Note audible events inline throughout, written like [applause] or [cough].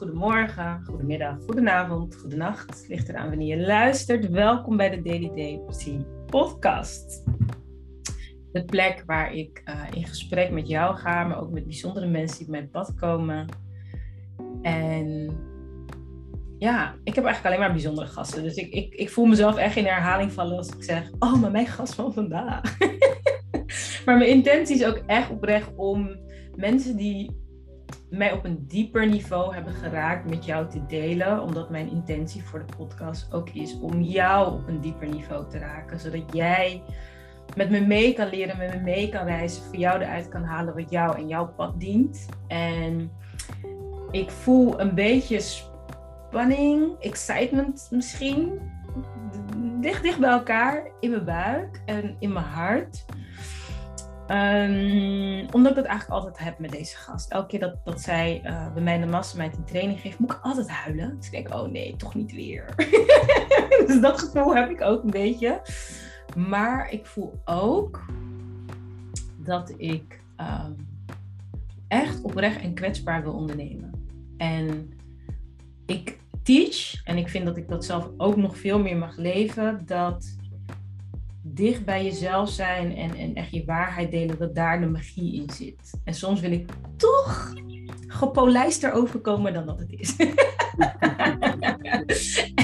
goedemorgen, goedemiddag, goedenavond, goedenacht. Ligt eraan wanneer je luistert. Welkom bij de Daily Day podcast. De plek waar ik uh, in gesprek met jou ga, maar ook met bijzondere mensen die op mijn pad komen. En ja, ik heb eigenlijk alleen maar bijzondere gasten. Dus ik, ik, ik voel mezelf echt in herhaling vallen als ik zeg, oh, maar mijn gast van vandaag. [laughs] maar mijn intentie is ook echt oprecht om mensen die mij op een dieper niveau hebben geraakt met jou te delen. Omdat mijn intentie voor de podcast ook is om jou op een dieper niveau te raken. Zodat jij met me mee kan leren, met me mee kan reizen, voor jou eruit kan halen wat jou en jouw pad dient. En ik voel een beetje spanning, excitement misschien, dicht dicht bij elkaar in mijn buik en in mijn hart. Um, omdat ik het eigenlijk altijd heb met deze gast. Elke keer dat, dat zij uh, bij mij de mastermind een training geeft, moet ik altijd huilen. Dus ik denk, oh nee, toch niet weer. [laughs] dus dat gevoel heb ik ook een beetje. Maar ik voel ook dat ik um, echt oprecht en kwetsbaar wil ondernemen. En ik teach, en ik vind dat ik dat zelf ook nog veel meer mag leven, dat dicht bij jezelf zijn en, en echt je waarheid delen, dat daar de magie in zit. En soms wil ik toch gepolijster overkomen dan dat het is. [laughs]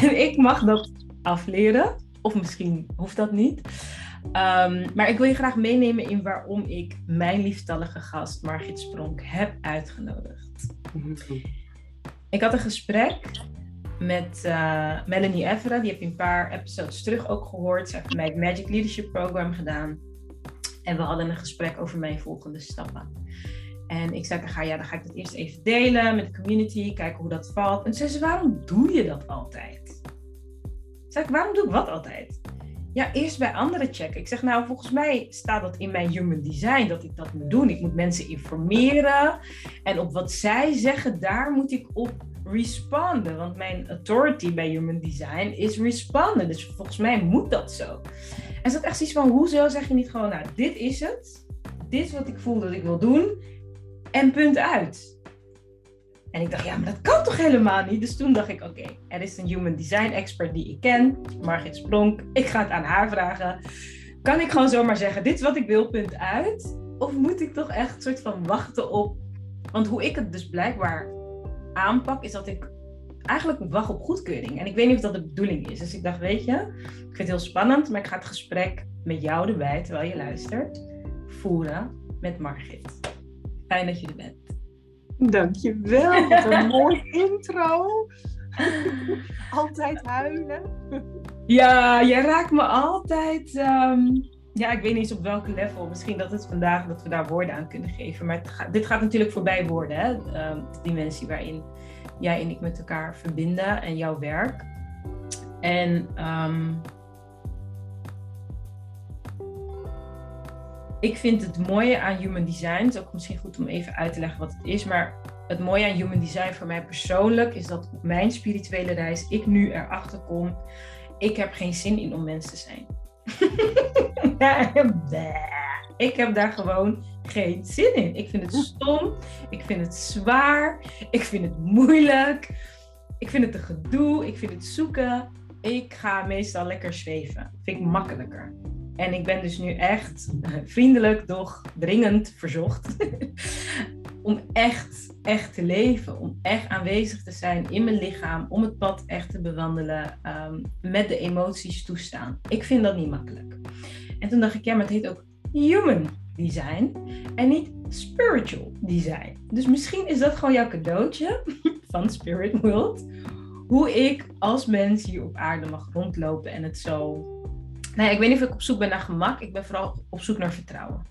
en ik mag dat afleren, of misschien hoeft dat niet. Um, maar ik wil je graag meenemen in waarom ik mijn liefstallige gast Margit Spronk heb uitgenodigd. Ik had een gesprek met uh, Melanie Evera. Die heb je een paar episodes terug ook gehoord. Ze heeft mij het Magic Leadership Program gedaan. En we hadden een gesprek over mijn volgende stappen. En ik zei tegen ja, dan ga ik dat eerst even delen met de community, kijken hoe dat valt. En ze zei waarom doe je dat altijd? Zeg ik, waarom doe ik wat altijd? Ja, eerst bij anderen checken. Ik zeg, nou, volgens mij staat dat in mijn human design dat ik dat moet doen. Ik moet mensen informeren. En op wat zij zeggen, daar moet ik op responden. Want mijn authority bij Human Design is responden. Dus volgens mij moet dat zo. En ze had echt zoiets van, hoezo zeg je niet gewoon, nou, dit is het. Dit is wat ik voel dat ik wil doen. En punt uit. En ik dacht, ja, maar dat kan toch helemaal niet? Dus toen dacht ik, oké, er is een human design expert die ik ken, Margit Spronk. Ik ga het aan haar vragen. Kan ik gewoon zomaar zeggen, dit is wat ik wil, punt uit? Of moet ik toch echt een soort van wachten op... Want hoe ik het dus blijkbaar aanpak, is dat ik eigenlijk wacht op goedkeuring. En ik weet niet of dat de bedoeling is. Dus ik dacht, weet je, ik vind het heel spannend, maar ik ga het gesprek met jou erbij, terwijl je luistert, voeren met Margit. Fijn dat je er bent. Dankjewel, wat een [laughs] mooi intro. altijd huilen. Ja, jij raakt me altijd. Ehm, ja, ik weet niet eens op welk level. Misschien dat het vandaag dat we daar woorden aan kunnen geven. Maar dit gaat natuurlijk voorbij woorden. Hè? Um, de dimensie waarin jij en ik met elkaar verbinden en jouw werk. En um, ik vind het mooie aan human design, het is ook misschien goed om even uit te leggen wat het is, maar het mooie aan human design voor mij persoonlijk is dat op mijn spirituele reis ik nu erachter kom, ik heb geen zin in om mens te zijn. [laughs] ik heb daar gewoon geen zin in. Ik vind het stom, ik vind het zwaar, ik vind het moeilijk, ik vind het een gedoe, ik vind het zoeken. Ik ga meestal lekker zweven. Vind ik makkelijker. En ik ben dus nu echt vriendelijk, doch dringend verzocht [laughs] om echt, echt te leven. Om echt aanwezig te zijn in mijn lichaam, om het pad echt te bewandelen, um, met de emoties toestaan. Ik vind dat niet makkelijk. En toen dacht ik, ja, maar het heet ook human design en niet spiritual design. Dus misschien is dat gewoon jouw cadeautje [laughs] van Spirit World. Hoe ik als mens hier op aarde mag rondlopen en het zo Nee, ik weet niet of ik op zoek ben naar gemak. Ik ben vooral op zoek naar vertrouwen.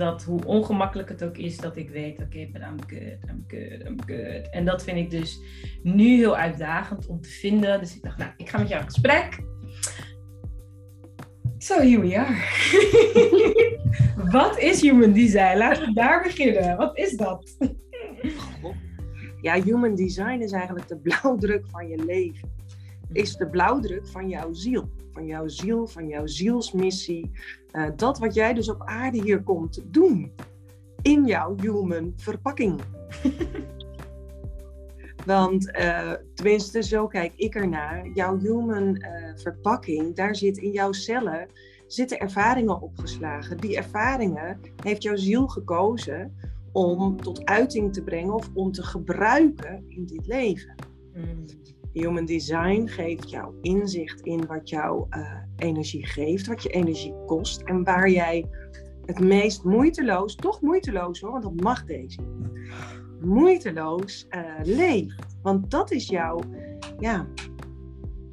Dat hoe ongemakkelijk het ook is, dat ik weet, oké, okay, but I'm good, I'm good, I'm good. En dat vind ik dus nu heel uitdagend om te vinden. Dus ik dacht, nou, ik ga met jou in gesprek. So here we are. [laughs] Wat is human design? Laten we daar beginnen. Wat is dat? Ja, human design is eigenlijk de blauwdruk van je leven. Is de blauwdruk van jouw ziel van jouw ziel, van jouw zielsmissie. Uh, dat wat jij dus op aarde hier komt doen. In jouw human verpakking. [laughs] Want uh, tenminste, zo kijk ik ernaar. Jouw human uh, verpakking, daar zit in jouw cellen zitten ervaringen opgeslagen. Die ervaringen heeft jouw ziel gekozen om tot uiting te brengen of om te gebruiken in dit leven. Mm. Human design geeft jou inzicht in wat jouw uh, energie geeft, wat je energie kost en waar jij het meest moeiteloos, toch moeiteloos hoor, want dat mag deze, moeiteloos uh, leeft. Want dat is jouw, ja,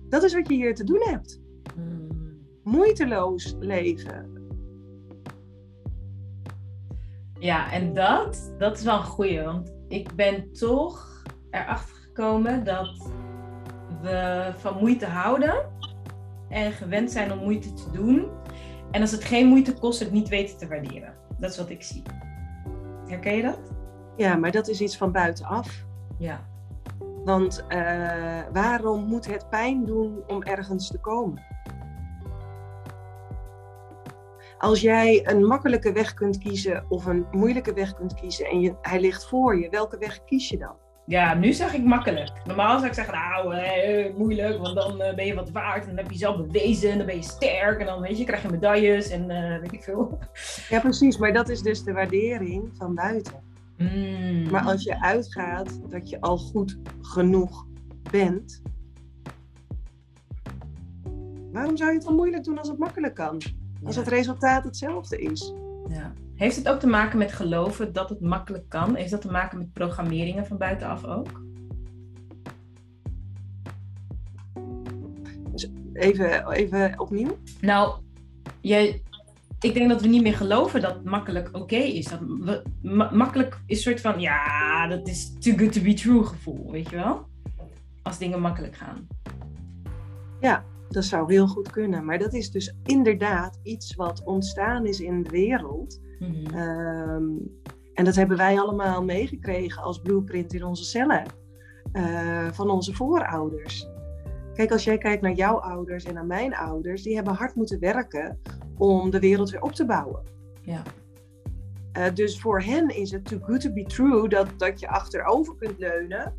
dat is wat je hier te doen hebt. Mm. Moeiteloos leven. Ja, en dat, dat is wel een goeie, want ik ben toch erachter gekomen dat we van moeite houden en gewend zijn om moeite te doen. En als het geen moeite kost, het niet weten te waarderen. Dat is wat ik zie. Herken je dat? Ja, maar dat is iets van buitenaf. Ja. Want uh, waarom moet het pijn doen om ergens te komen? Als jij een makkelijke weg kunt kiezen of een moeilijke weg kunt kiezen en je, hij ligt voor je, welke weg kies je dan? Ja, nu zeg ik makkelijk. Normaal zou ik zeggen, nou, eh, moeilijk, want dan eh, ben je wat waard en dan heb je jezelf bewezen en dan ben je sterk en dan weet je, krijg je medailles en uh, weet ik veel. [laughs] Ja, precies, maar dat is dus de waardering van buiten. Mm. Maar als je uitgaat dat je al goed genoeg bent, waarom zou je het dan moeilijk doen als het makkelijk kan? Als het resultaat hetzelfde is. Ja. Heeft het ook te maken met geloven dat het makkelijk kan? Heeft dat te maken met programmeringen van buitenaf ook? Dus even, even opnieuw. Nou, jij, ik denk dat we niet meer geloven dat makkelijk oké is. Dat we, makkelijk is een soort van, ja, dat is too good to be true gevoel, weet je wel? Als dingen makkelijk gaan. Ja, dat zou heel goed kunnen. Maar dat is dus inderdaad iets wat ontstaan is in de wereld. Mhm. Ehm, en dat hebben wij allemaal meegekregen als blueprint in onze cellen. Uh, van onze voorouders. Kijk, als jij kijkt naar jouw ouders en naar mijn ouders, die hebben hard moeten werken om de wereld weer op te bouwen. Ja. Uh, dus voor hen is het too good to be true dat, dat je achterover kunt leunen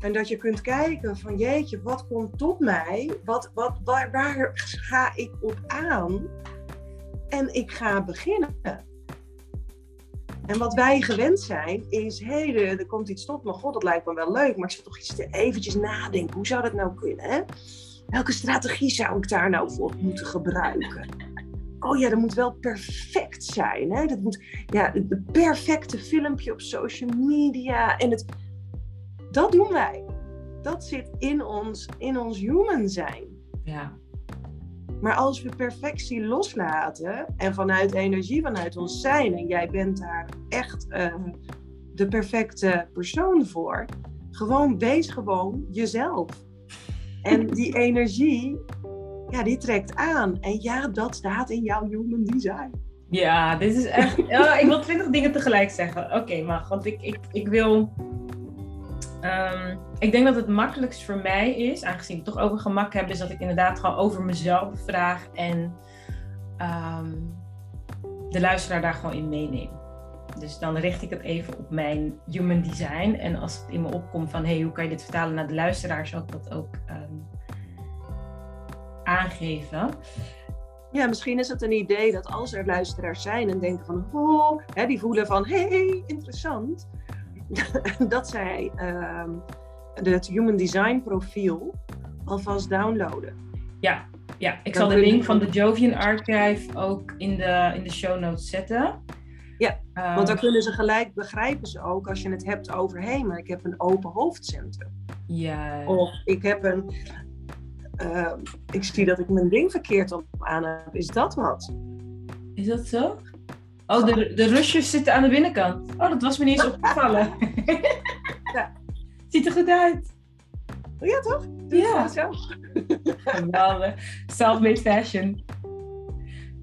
en dat je kunt kijken van jeetje, wat komt tot mij? Wat, wat, waar, waar ga ik op aan? En ik ga beginnen. En wat wij gewend zijn is, hé, hey, er komt iets tot me. God, dat lijkt me wel leuk, maar ik zit toch iets te eventjes nadenken. Hoe zou dat nou kunnen? Hè? Welke strategie zou ik daar nou voor moeten gebruiken? Oh ja, dat moet wel perfect zijn. Hè? Dat moet, ja, het perfecte filmpje op social media. En het, dat doen wij. Dat zit in ons, in ons human zijn. Ja. Maar als we perfectie loslaten en vanuit energie, vanuit ons zijn, en jij bent daar echt uh, de perfecte persoon voor, gewoon wees gewoon jezelf. En die [laughs] energie, ja, die trekt aan. En ja, dat staat in jouw human design. Ja, dit is echt. [laughs] ik wil twintig dingen tegelijk zeggen. Oké, okay, maar want ik, ik, ik wil Ehm, ik denk dat het makkelijkst voor mij is, aangezien ik toch over gemak heb, is dat ik inderdaad gewoon over mezelf vraag en ehm, de luisteraar daar gewoon in meeneem. Dus dan richt ik het even op mijn human design. En als het in me opkomt van hey, hoe kan je dit vertalen naar de luisteraar, zal ik dat ook ehm, aangeven. Ja, misschien is het een idee dat als er luisteraars zijn en denken van, oh, hè, die voelen van, hey, interessant, [laughs] dat zij uh, het Human Design profiel alvast downloaden. Ja, ja. ik zal de link van de Jovian Archive ook in de, in de show notes zetten. Ja, want dan ehm, kunnen ze gelijk begrijpen ze ook als je het hebt over hé, hey, maar ik heb een open hoofdcentrum. Ja. Of ik heb een. Uh, ik zie dat ik mijn ding verkeerd op aan heb. Is dat wat? Is dat zo? Oh, de, de rusjes zitten aan de binnenkant. Oh, dat was me niet eens opgevallen. [laughs] ja. Ziet er goed uit. Oh ja, toch? Doe ja. Zo. Geweldig. Self-made fashion.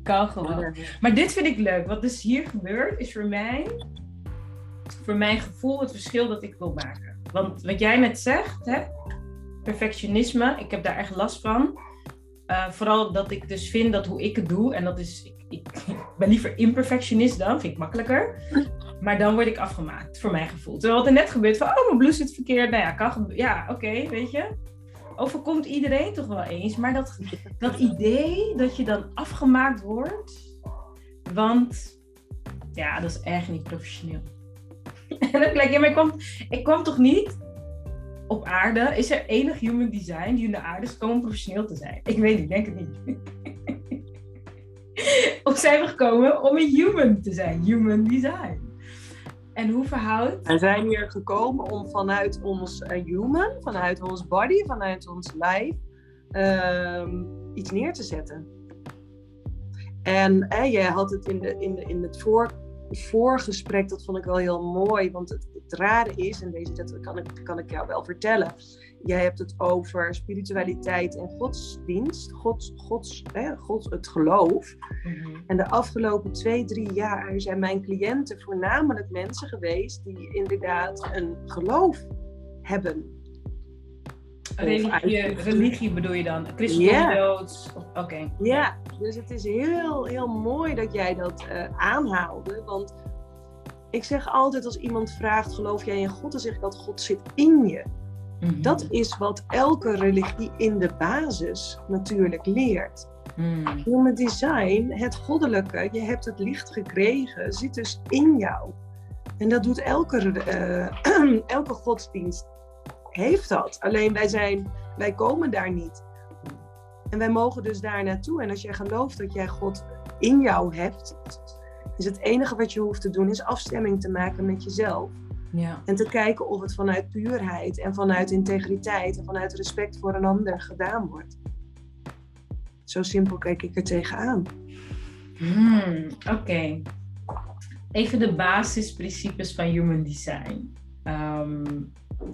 Kan gewoon. Maar dit vind ik leuk. Wat dus hier gebeurt, is voor mij, voor mijn gevoel, het verschil dat ik wil maken. Want wat jij net zegt, hè, perfectionisme, ik heb daar echt last van. Uh, vooral dat ik dus vind dat hoe ik het doe, en dat is, ik, ik ben liever imperfectionist dan, vind ik makkelijker. Maar dan word ik afgemaakt, voor mijn gevoel. Terwijl het er net gebeurt van, oh, mijn blouse zit verkeerd. Nou ja, kan Ja, oké, weet je. Overkomt iedereen toch wel eens. Maar dat, dat idee dat je dan afgemaakt wordt. Want, ja, dat is echt niet professioneel. en dan denk ja, maar ik kwam, ik kwam toch niet op aarde? Is er enig human design die in de aarde is gekomen professioneel te zijn? Ik weet niet, denk het niet. [laughs] of zijn we gekomen om een human te zijn? Human design. En hoe verhoudt... We zijn hier gekomen om vanuit ons uh, human, vanuit ons body, vanuit ons lijf, ehm, iets neer te zetten. En eh, jij had het in, de, in, de, in het voor, voorgesprek, dat vond ik wel heel mooi. Want het, het rare is, en deze dat kan ik, kan ik jou wel vertellen. Jij hebt het over spiritualiteit en godsdienst, gods, gods, hè, gods, het geloof. Mhm. En de afgelopen twee, drie jaar zijn mijn cliënten voornamelijk mensen geweest die inderdaad een geloof hebben. Religie, religie bedoel je dan? Christendom, doods? Oké. Ja, dus het is heel, heel mooi dat jij dat uh, aanhaalde. Want ik zeg altijd als iemand vraagt, geloof jij in God? Dan zeg ik dat God zit in je. Mhm. Dat is wat elke religie in de basis natuurlijk leert. Mm. Human design, het goddelijke, je hebt het licht gekregen, zit dus in jou. En dat doet elke, uh, [clears throat] elke godsdienst, heeft dat. Alleen wij, zijn, wij komen daar niet. En wij mogen dus daar naartoe. En als jij gelooft dat jij God in jou hebt, is het enige wat je hoeft te doen, is afstemming te maken met jezelf. Ja. En te kijken of het vanuit puurheid en vanuit integriteit en vanuit respect voor een ander gedaan wordt. Zo simpel kijk ik er tegenaan. Hmm, Oké. Even de basisprincipes van human design. Ehm,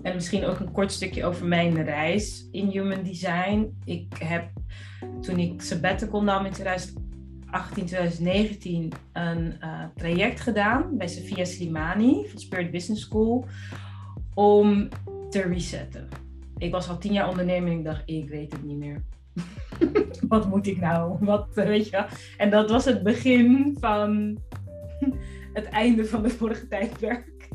en misschien ook een kort stukje over mijn reis in human design. Ik heb toen ik sabbatical nam in 2018, 2019 een uh, traject gedaan bij Sofia Slimani van Spirit Business School om te resetten. Ik was al tien jaar ondernemer en ik dacht, ik weet het niet meer. [laughs] Wat moet ik nou? Wat, weet je? En dat was het begin van [laughs] het einde van het vorige tijdperk.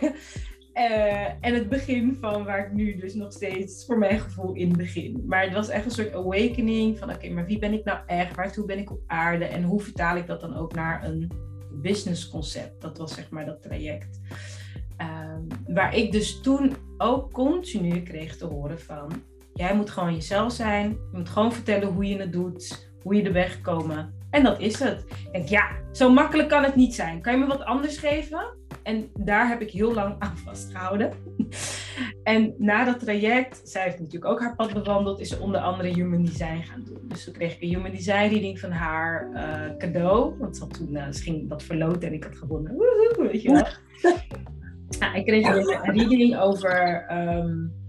[laughs] Uh, en het begin van waar ik nu dus nog steeds voor mijn gevoel in begin. Maar het was echt een soort awakening van oké, maar wie ben ik nou echt? Waartoe ben ik op aarde? En hoe vertaal ik dat dan ook naar een business concept? Dat was zeg maar dat traject. Uh, waar ik dus toen ook continu kreeg te horen van... Jij moet gewoon jezelf zijn. Je moet gewoon vertellen hoe je het doet. Hoe je er bent gekomen. En dat is het. Ik denk, ja, zo makkelijk kan het niet zijn. Kan je me wat anders geven? En daar heb ik heel lang aan vastgehouden. [laughs] en na dat traject, zij heeft natuurlijk ook haar pad bewandeld, is ze onder andere Human Design gaan doen. Dus toen kreeg ik een Human Design reading van haar uh, cadeau. Want ze, toen, uh, ze ging dat verloten en ik had gewonnen. Woehoe, weet je wel. ja, ik kreeg een reading over... Um,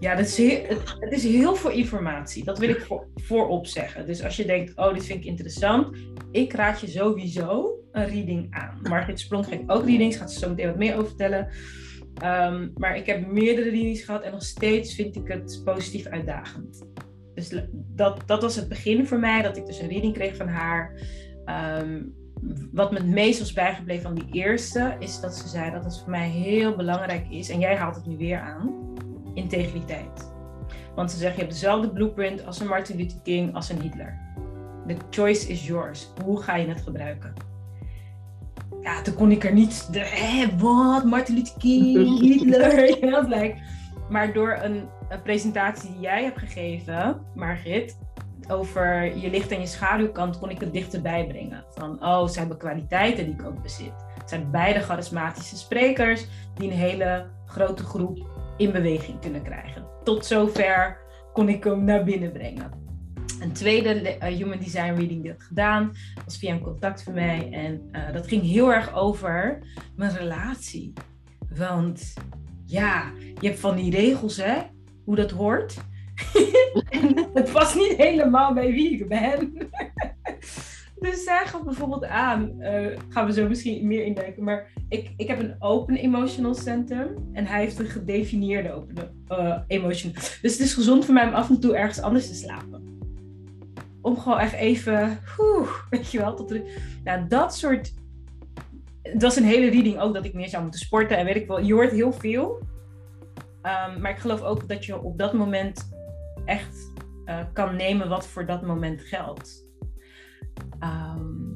ja, dat is heel, het, is heel veel informatie. Dat wil ik voor, voorop zeggen. Dus als je denkt, oh, dit vind ik interessant. Ik raad je sowieso een reading aan. Margriet Sprong geeft ook readings, gaat ze zo meteen wat meer over vertellen. Um, maar ik heb meerdere readings gehad en nog steeds vind ik het positief uitdagend. Dus dat, dat was het begin voor mij, dat ik dus een reading kreeg van haar. Um, wat me het meest was bijgebleven van die eerste, is dat ze zei dat het voor mij heel belangrijk is, en jij haalt het nu weer aan, integriteit. Want ze zegt, je hebt dezelfde blueprint als een Martin Luther King, als een Hitler. The choice is yours. Hoe ga je het gebruiken? ja, toen kon ik er niet, de, hé, wat, Martin Luther King, [laughs] Hitler, [laughs] ja, lijkt. Maar door een, een, presentatie die jij hebt gegeven, Margit, over je licht en je schaduwkant, kon ik het dichterbij brengen. Van, oh, ze hebben kwaliteiten die ik ook bezit. Het zijn beide charismatische sprekers die een hele grote groep in beweging kunnen krijgen. Tot zover kon ik hem naar binnen brengen. Een tweede uh, Human Design Reading die ik gedaan was via een contact van mij. En uh, dat ging heel erg over mijn relatie. Want ja, je hebt van die regels, hè, hoe dat hoort. en [laughs] het past niet helemaal bij wie ik ben. [laughs] dus zij gaf bijvoorbeeld aan, uh, gaan we zo misschien meer indenken, maar ik, ik heb een open emotional center en hij heeft een gedefinieerde open uh, emotion. Dus het is gezond voor mij om af en toe ergens anders te slapen om gewoon echt even, weet je wel, tot de, nou, dat soort het was een hele reading ook dat ik meer zou moeten sporten en weet ik wel. Je hoort heel veel. Ehm, maar ik geloof ook dat je op dat moment echt uh, kan nemen wat voor dat moment geldt. Um,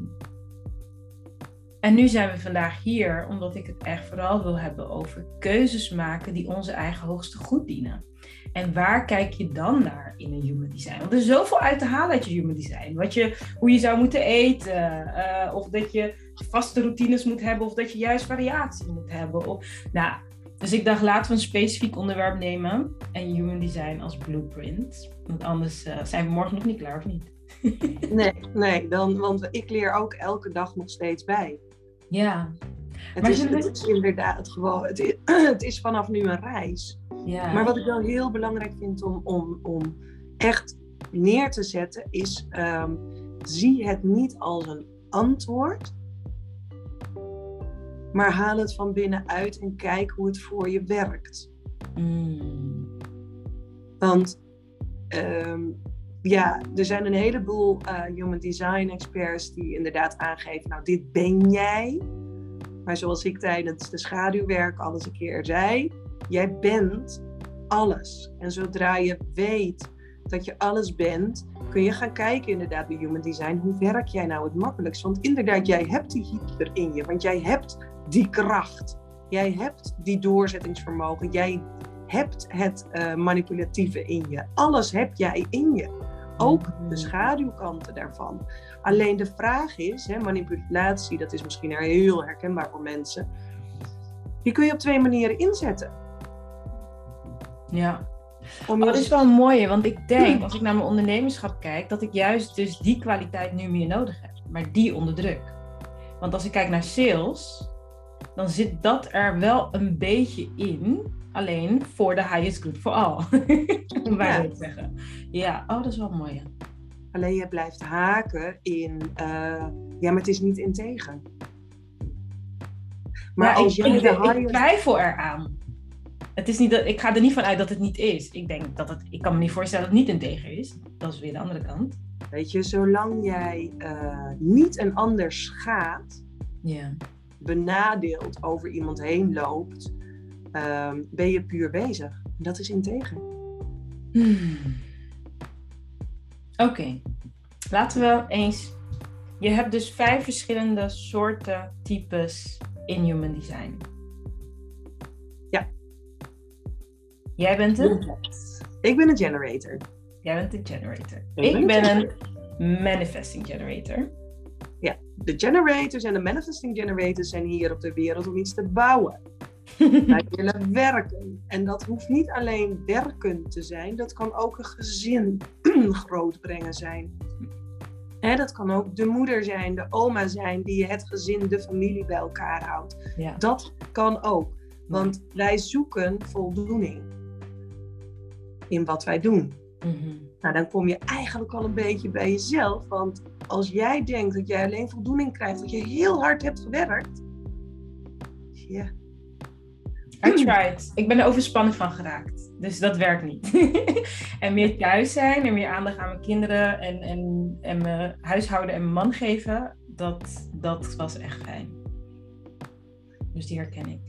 en nu zijn we vandaag hier omdat ik het echt vooral wil hebben over keuzes maken die onze eigen hoogste goed dienen. En waar kijk je dan naar in een human design? Want er is zoveel uit te halen uit je human design. Wat je, hoe je zou moeten eten. Uh, of dat je vaste routines moet hebben. Of dat je juist variatie moet hebben. Of, nou, dus ik dacht, laten we een specifiek onderwerp nemen. En human design als blueprint. Want anders uh, zijn we morgen nog niet klaar, of niet? [laughs] nee, nee dan, want ik leer ook elke dag nog steeds bij. Ja. Het, is, het is inderdaad gewoon, het is, [clears throat] het is vanaf nu een reis. Ja. Maar wat ik wel heel belangrijk vind om, om, om echt neer te zetten, is um, zie het niet als een antwoord, maar haal het van binnenuit en kijk hoe het voor je werkt. Mm. Want um, ja, er zijn een heleboel uh, human design experts die inderdaad aangeven, nou dit ben jij. Maar zoals ik tijdens de schaduwwerk alles een keer zei, jij bent alles. En zodra je weet dat je alles bent, kun je gaan kijken inderdaad bij human design, hoe werk jij nou het makkelijkst? Want inderdaad, jij hebt die hyper in je, want jij hebt die kracht. Jij hebt die doorzettingsvermogen. Jij hebt het uh, manipulatieve in je. Alles heb jij in je ook de mm. schaduwkanten daarvan. Alleen de vraag is, hè, manipulatie, dat is misschien heel herkenbaar voor mensen. Die kun je op twee manieren inzetten. Ja. Om oh, dat is wel een mooie, want ik denk, als ik naar mijn ondernemerschap kijk, dat ik juist dus die kwaliteit nu meer nodig heb. Maar die onder druk. Want als ik kijk naar sales, dan zit dat er wel een beetje in. Alleen voor de highest good for all. [laughs] Om wij te zeggen. Ja, oh, dat is wel mooi. Alleen je blijft haken in, uh, ja, maar het is niet integer. Maar als ik, je de highest... ik twijfel eraan. Het is niet dat, ik ga er niet van uit dat het niet is. Ik denk dat het, ik kan me niet voorstellen dat het niet integer is. Dat is weer de andere kant. Weet je, zolang jij uh, niet een ander schaadt, ja. benadeeld over iemand heen loopt, um, ben je puur bezig. Dat is integer. Hmm. Oké, laten we eens. Je hebt dus vijf verschillende soorten types in Human Design. Ja. Jij bent een? Ik ben een generator. Jij bent een generator. Ik, ben, een, een manifesting generator. Ja, de generators en de manifesting generators zijn hier op de wereld om iets te bouwen. Wij [laughs] willen werken. En dat hoeft niet alleen werken te zijn, dat kan ook een gezin [clears throat] grootbrengen zijn. Dat kan ook de moeder zijn, de oma zijn, die het gezin, de familie bij elkaar houdt. Ja. Dat kan ook. Want wij zoeken voldoening in wat wij doen. Mhm. Nou, dan kom je eigenlijk al een beetje bij jezelf. Want als jij denkt dat jij alleen voldoening krijgt, dat je heel hard hebt gewerkt. Ja, I tried. Ik ben er overspannen van geraakt. Dus dat werkt niet. [laughs] en meer thuis zijn en meer aandacht aan mijn kinderen en, en, en mijn huishouden en mijn man geven, dat, dat was echt fijn. Dus die herken ik.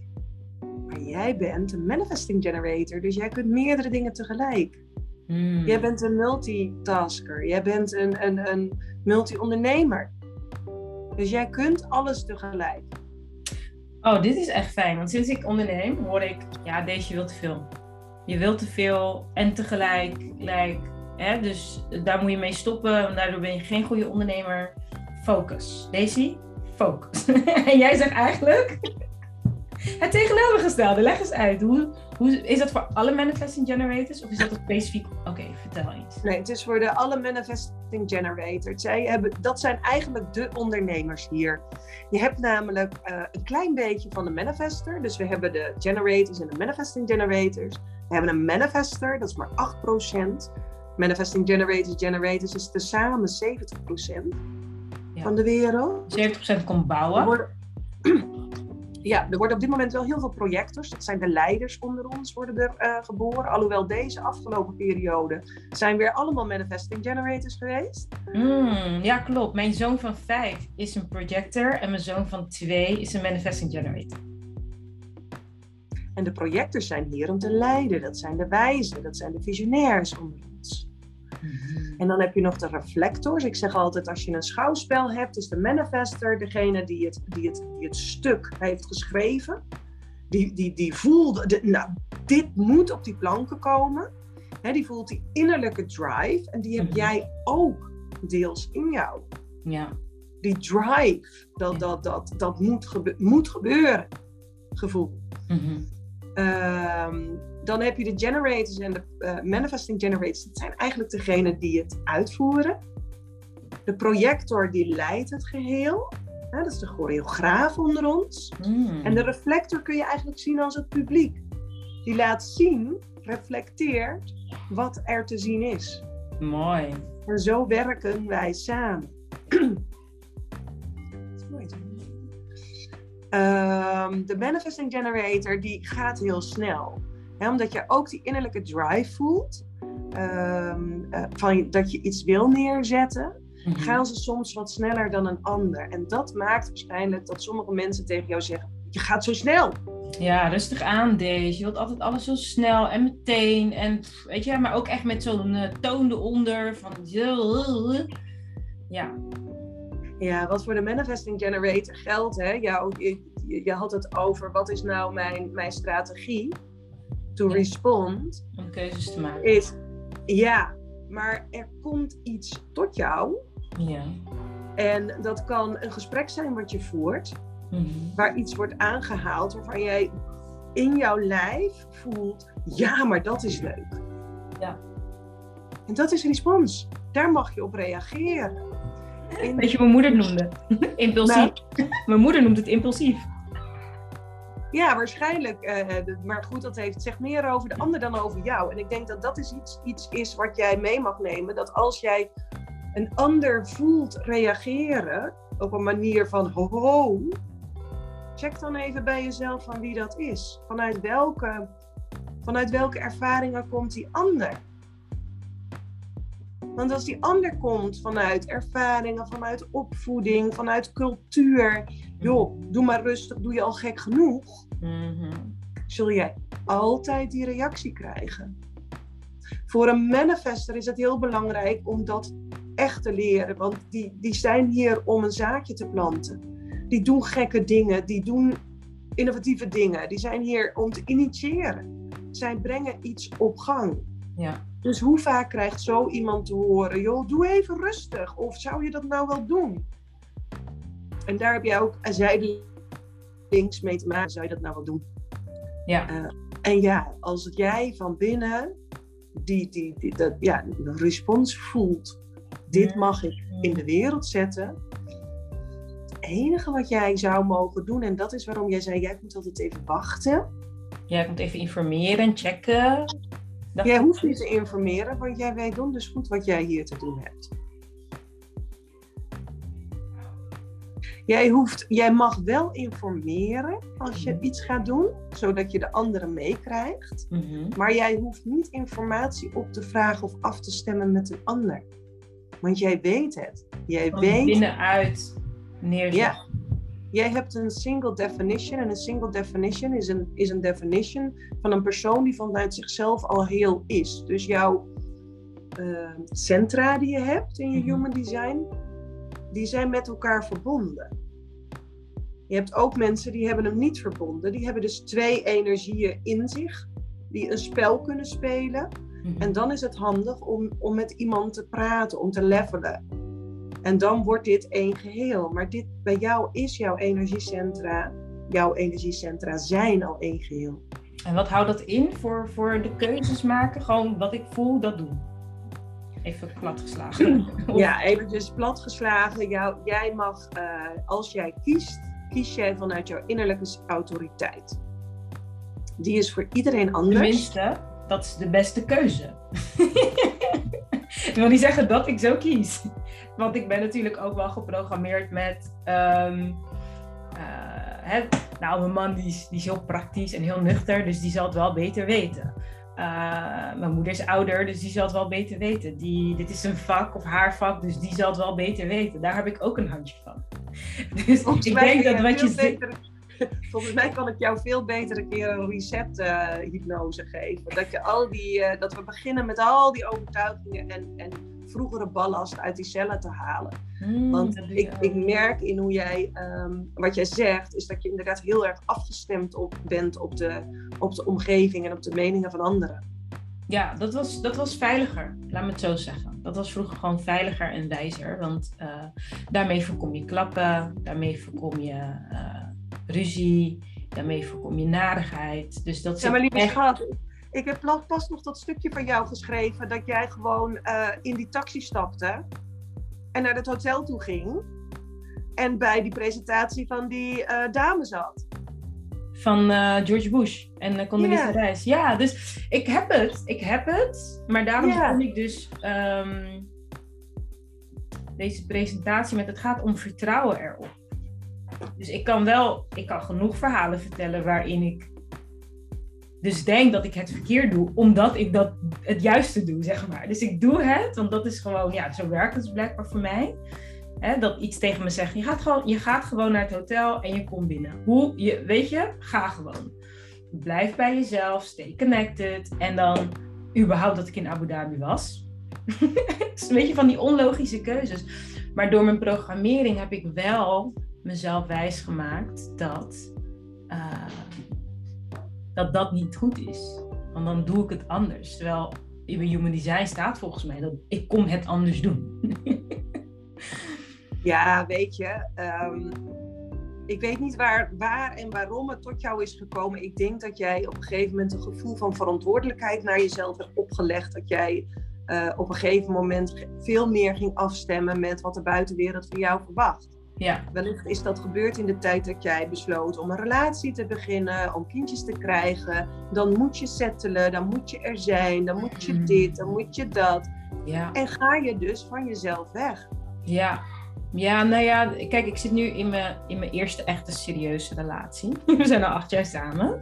Maar jij bent een manifesting generator, dus jij kunt meerdere dingen tegelijk. Hmm. Jij bent een multitasker, jij bent een, een, een multi-ondernemer. Dus jij kunt alles tegelijk. Oh, dit is echt fijn. Want sinds ik onderneem, hoor ik, ja, deze wil te veel. Je wilt te veel en tegelijk, like, hè, dus daar moet je mee stoppen, want daardoor ben je geen goede ondernemer. Focus. Daisy, focus. [laughs] en jij zegt eigenlijk het tegenovergestelde. Leg eens uit. Hoe, hoe, is dat voor alle manifesting generators of is dat specifiek? Oké, vertel iets. Nee, het is voor de alle manifesting generators. Zij hebben, dat zijn eigenlijk de ondernemers hier. Je hebt namelijk uh, een klein beetje van de manifester. Dus we hebben de generators en de manifesting generators. We hebben een manifester, dat is maar 8%. Manifesting generators, generators is tezamen 70% ja. van de wereld. 70% komt bouwen. Ja, er worden op dit moment wel heel veel projectors. Dat zijn de leiders onder ons worden er eh, geboren. Alhoewel deze afgelopen periode zijn weer allemaal manifesting generators geweest. Mm, ja, klopt. Mijn zoon van vijf is een projector en mijn zoon van twee is een manifesting generator. En de projectors zijn hier om te leiden. Dat zijn de wijzen, dat zijn de visionairs onder ons. Mhm. En dan heb je nog de reflectors. Ik zeg altijd, als je een schouwspel hebt, is de manifester degene die het, die het, die het stuk heeft geschreven. Die, die, die voelt, de, nou, dit moet op die planken komen. Hè, die voelt die innerlijke drive. En die heb Mhm. jij ook deels in jou. Ja. Die drive, dat, dat, dat, dat moet, gebe- moet gebeuren. Gevoel. Mhm. Ehm, dan heb je de generators en de eh, manifesting generators. Dat zijn eigenlijk degenen die het uitvoeren. De projector die leidt het geheel. Dat is de choreograaf onder ons. Mm. En de reflector kun je eigenlijk zien als het publiek. Die laat zien, reflecteert wat er te zien is. Mooi. En zo werken wij samen. Ehm, de manifesting generator die gaat heel snel. Omdat je ook die innerlijke drive voelt. ehm, eh, van dat je iets wil neerzetten. Mhm. Gaan ze soms wat sneller dan een ander. En dat maakt waarschijnlijk dat sommige mensen tegen jou zeggen. Je gaat zo snel. Ja, rustig aan, deze. Je wilt altijd alles zo snel en meteen. En weet je, maar ook echt met zo'n eh, toon eronder. Van ja. Ja, wat voor de manifesting generator geldt, hè? Jou, je, je, je had het over wat is nou mijn, mijn strategie to Ja. respond. Om keuzes te maken. Is ja, maar er komt iets tot jou. Ja. En dat kan een gesprek zijn wat je voert, Mhm. waar iets wordt aangehaald waarvan jij in jouw lijf voelt, ja, maar dat is leuk. Ja. En dat is respons. Daar mag je op reageren. In- Weet je, mijn moeder noemde [laughs] impulsief. Mijn moeder noemt het impulsief. Ja, waarschijnlijk. de- maar goed, dat heeft, zegt meer over de ander dan over jou. En ik denk dat dat is iets, iets is wat jij mee mag nemen. Dat als jij een ander voelt reageren op een manier van ho, check dan even bij jezelf van wie dat is. Vanuit welke, vanuit welke ervaringen komt die ander? Want als die ander komt vanuit ervaringen, vanuit opvoeding, vanuit cultuur, joh, doe maar rustig, doe je al gek genoeg, Mhm. zul jij altijd die reactie krijgen. Voor een manifester is het heel belangrijk om dat echt te leren, want die, die zijn hier om een zaadje te planten. Die doen gekke dingen, die doen innovatieve dingen, die zijn hier om te initiëren. Zij brengen iets op gang. Ja. Dus hoe vaak krijgt zo iemand te horen, joh, doe even rustig, of zou je dat nou wel doen? En daar heb jij ook zijdelings mee te maken, zou je dat nou wel doen? Ja. En ja, als jij van binnen die, die, die, dat, ja, de respons voelt, dit mag ik in de wereld zetten. Het enige wat jij zou mogen doen, en dat is waarom jij zei, jij moet altijd even wachten. Jij komt even informeren en checken. Dat Jij hoeft niet te informeren, want jij weet donders goed wat jij hier te doen hebt. Jij, hoeft, jij mag wel informeren als je iets gaat doen, zodat je de anderen meekrijgt. Mhm. Maar jij hoeft niet informatie op te vragen of af te stemmen met een ander. Want jij weet het. Jij Van weet, binnenuit neerzetten. Ja. jij hebt een single definition. En een single definition is een, is een definition van een persoon die vanuit zichzelf al heel is. Dus jouw eh, centra die je hebt in je Mhm. human design, die zijn met elkaar verbonden. Je hebt ook mensen die hebben hem niet verbonden. Die hebben dus twee energieën in zich, die een spel kunnen spelen. Mhm. En dan is het handig om, om met iemand te praten, om te levelen. En dan wordt dit één geheel. Maar dit, bij jou is jouw energiecentra, jouw energiecentra zijn al één geheel. En wat houdt dat in voor, voor de keuzes maken? Gewoon wat ik voel, dat doen. Even platgeslagen. [clears throat] Ja, eventjes platgeslagen. Jou, jij mag, eh, als jij kiest, kies jij vanuit jouw innerlijke autoriteit. Die is voor iedereen anders. Tenminste, dat is de beste keuze. ik wil niet zeggen dat ik zo kies. Want ik ben natuurlijk ook wel geprogrammeerd met. ehm, eh, hè, nou, mijn man die is, die is heel praktisch en heel nuchter, dus die zal het wel beter weten. Uh, mijn moeder is ouder, dus die zal het wel beter weten. Die, dit is een vak of haar vak, dus die zal het wel beter weten. Daar heb ik ook een handje van. [laughs] Dus Volgens ik denk dat wat je beter, Volgens mij kan ik jou veel beter een keer een reset uh, hypnose geven. Dat, je al die, uh, dat we beginnen met al die overtuigingen en, en vroegere ballast uit die cellen te halen. Hmm, Want ik, ik merk in hoe jij, um, wat jij zegt, is dat je inderdaad heel erg afgestemd op, bent op de, op de omgeving en op de meningen van anderen. Ja, dat was, dat was veiliger, laat me het zo zeggen. Dat was vroeger gewoon veiliger en wijzer. Want uh, daarmee voorkom je klappen, daarmee voorkom je uh, ruzie, daarmee voorkom je narigheid. Dus dat ja, maar lieve echt... schat, ik heb pas nog dat stukje van jou geschreven dat jij gewoon uh, in die taxi stapte en naar het hotel toe ging en bij die presentatie van die uh, dame zat. Van uh, George Bush en uh, Condoleezza yeah. Rice. Ja, dus ik heb het. Ik heb het. Maar daarom yeah. vond ik dus um, deze presentatie met het gaat om vertrouwen erop. Dus ik kan wel, ik kan genoeg verhalen vertellen waarin ik dus denk dat ik het verkeerd doe, omdat ik dat het juiste doe, zeg maar. Dus ik doe het, want dat is gewoon, ja, zo werkt het blijkbaar voor mij. Hè, dat iets tegen me zegt, je gaat, gewoon, je gaat gewoon naar het hotel en je komt binnen. Hoe, je, weet je, ga gewoon. Blijf bij jezelf, stay connected. En dan überhaupt dat ik in Abu Dhabi was. [laughs] is een beetje van die onlogische keuzes. Maar door mijn programmering heb ik wel mezelf wijsgemaakt dat, uh, dat dat niet goed is. Want dan doe ik het anders. Terwijl in mijn human design staat volgens mij dat ik kom het anders doen. [laughs] ja, weet je. Um, ik weet niet waar, waar en waarom het tot jou is gekomen. Ik denk dat jij op een gegeven moment een gevoel van verantwoordelijkheid naar jezelf hebt opgelegd. Dat jij uh, op een gegeven moment veel meer ging afstemmen met wat de buitenwereld van jou verwacht. Ja. Wellicht is dat gebeurd in de tijd dat jij besloot om een relatie te beginnen, om kindjes te krijgen. Dan moet je settelen, dan moet je er zijn, dan moet je mm. dit, dan moet je dat. Ja. En ga je dus van jezelf weg. Ja. Ja, nou ja, kijk, ik zit nu in mijn, in mijn eerste echte serieuze relatie. [laughs] We zijn al acht jaar samen.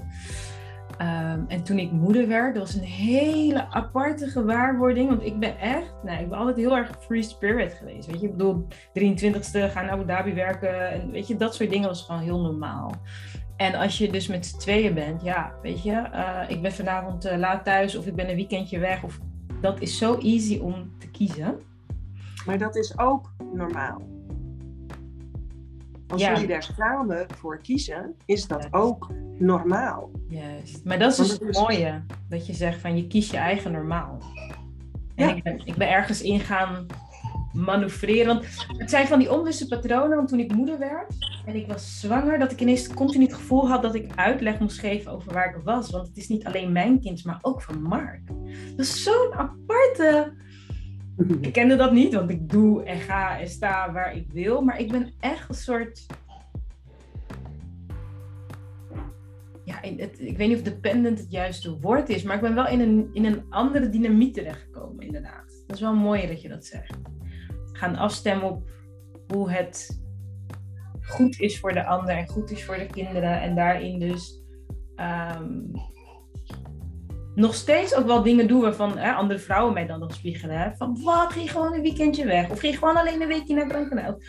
Um, en toen ik moeder werd, dat was een hele aparte gewaarwording. Want ik ben echt, nou, ik ben altijd heel erg free spirit geweest. Weet je, ik bedoel, 23ste gaan Abu Dhabi werken. En weet je, dat soort dingen was gewoon heel normaal. En als je dus met z'n tweeën bent, ja, weet je, uh, ik ben vanavond uh, laat thuis of ik ben een weekendje weg. Of, dat is zo easy om te kiezen. Maar dat is ook normaal. Als ja. jullie daar samen voor kiezen, is dat ook normaal. Juist. Maar dat is dus het mooie. Dat je zegt van je kiest je eigen normaal. En ja. ik, ben, ik ben ergens in gaan manoeuvreren. Want het zijn van die onbewuste patronen. Want toen ik moeder werd en ik was zwanger, dat ik ineens continu het gevoel had dat ik uitleg moest geven over waar ik was. Want het is niet alleen mijn kind, maar ook van Mark. Dat is zo'n aparte. [laughs] Ik kende dat niet, want ik doe en ga en sta waar ik wil. Maar ik ben echt een soort ja, het, ik weet niet of dependent het juiste woord is, maar ik ben wel in een, in een andere dynamiek terechtgekomen, inderdaad. Dat is wel mooi dat je dat zegt. Gaan afstemmen op hoe het goed is voor de ander en goed is voor de kinderen. En daarin dus um, nog steeds ook wel dingen doen waarvan hè, andere vrouwen mij dan nog spiegelen. Hè? Van wat, ging gewoon een weekendje weg? Of ging gewoon alleen een weekje naar Brankenhout?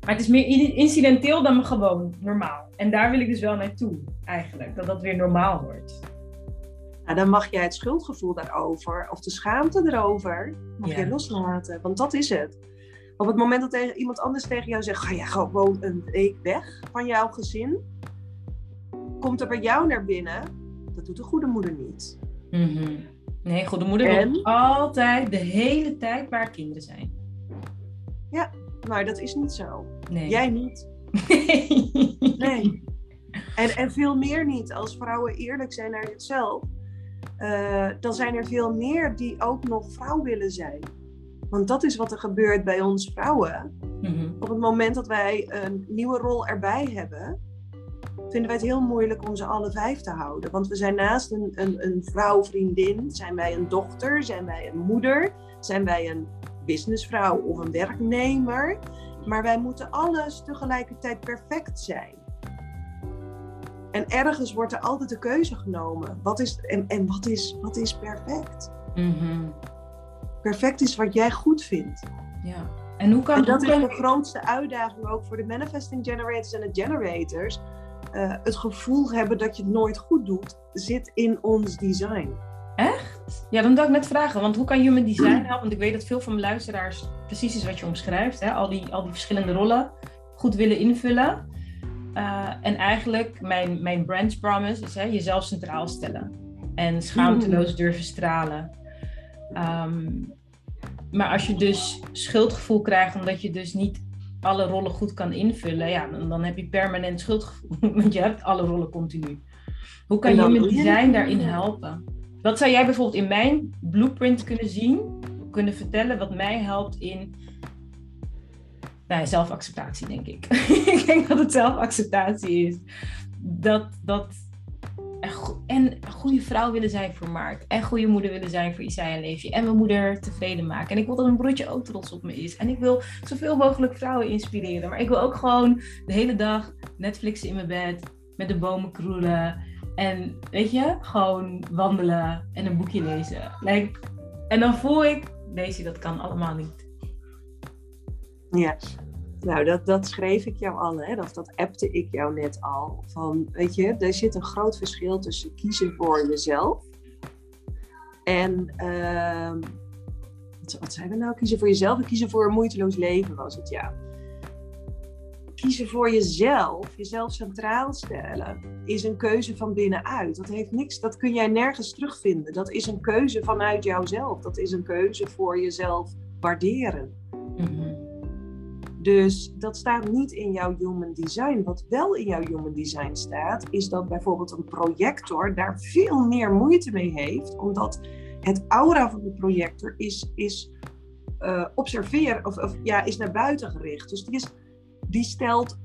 Maar het is meer incidenteel dan gewoon normaal. En daar wil ik dus wel naartoe, eigenlijk. Dat dat weer normaal wordt. Nou, dan mag jij het schuldgevoel daarover, of de schaamte erover, mag ja. je loslaten. Want dat is het. Op het moment dat tegen, iemand anders tegen jou zegt, ga jij gewoon een week weg van jouw gezin, komt er bij jou naar binnen, dat doet de goede moeder niet. Mm -hmm. Nee, goede moeder en... wil altijd de hele tijd waar kinderen zijn. Ja, maar dat is niet zo. Nee. Jij niet. Nee. [laughs] En, en veel meer niet. Als vrouwen eerlijk zijn naar zichzelf, uh, dan zijn er veel meer die ook nog vrouw willen zijn. Want dat is wat er gebeurt bij ons vrouwen. Mm-hmm. Op het moment dat wij een nieuwe rol erbij hebben, vinden wij het heel moeilijk om ze alle vijf te houden. Want we zijn naast een, een, een vrouw, vriendin, zijn wij een dochter, zijn wij een moeder, zijn wij een businessvrouw of een werknemer. Maar wij moeten alles tegelijkertijd perfect zijn. En ergens wordt er altijd de keuze genomen. Wat is, en en wat, is, wat is perfect? Mhm. Perfect is wat jij goed vindt. Ja. En hoe kan En dat hoe is kan- de grootste uitdaging ook voor de manifesting generators en de generators. Eh, het gevoel hebben dat je het nooit goed doet, zit in ons design. Echt? Ja, dan wil ik net vragen, want hoe kan human design helpen? Want ik weet dat veel van mijn luisteraars precies is wat je omschrijft. Hè? Al, die, al die verschillende rollen goed willen invullen. Eh, en eigenlijk, mijn, mijn brand promise is hè, jezelf centraal stellen. En schaamteloos durven stralen. Ehm, maar als je dus schuldgevoel krijgt omdat je dus niet alle rollen goed kan invullen, ja, dan, dan heb je permanent schuldgevoel. [laughs] Want je hebt alle rollen continu. Hoe kan human je het design daarin helpen? Wat zou jij bijvoorbeeld in mijn blueprint kunnen zien, kunnen vertellen wat mij helpt in nou, zelfacceptatie, denk ik. [laughs] ik denk dat het zelfacceptatie is. Dat, dat en, een goede vrouw willen zijn voor Mark. En goede moeder willen zijn voor Isaiah en Leefje. En mijn moeder tevreden maken. En ik wil dat mijn broertje ook trots op me is. En ik wil zoveel mogelijk vrouwen inspireren. Maar ik wil ook gewoon de hele dag Netflixen in mijn bed. Met de bomen kroelen. En weet je, gewoon wandelen en een boekje lezen. Like, en dan voel ik, deze, dat kan allemaal niet. Ja. Nou, dat, dat schreef ik jou al, hè? Of dat appte ik jou net al. Van, weet je, er zit een groot verschil tussen kiezen voor jezelf en, ehm, wat, wat zijn we nou? Kiezen voor jezelf en kiezen voor een moeiteloos leven was het, ja. Kiezen voor jezelf, jezelf centraal stellen, is een keuze van binnenuit. Dat heeft niks, dat kun jij nergens terugvinden. Dat is een keuze vanuit jouzelf. Dat is een keuze voor jezelf waarderen. Mhm. Dus dat staat niet in jouw human design. Wat wel in jouw human design staat, is dat bijvoorbeeld een projector daar veel meer moeite mee heeft, omdat het aura van de projector is, is observeren, of, of ja, is naar buiten gericht. Dus die, is, die stelt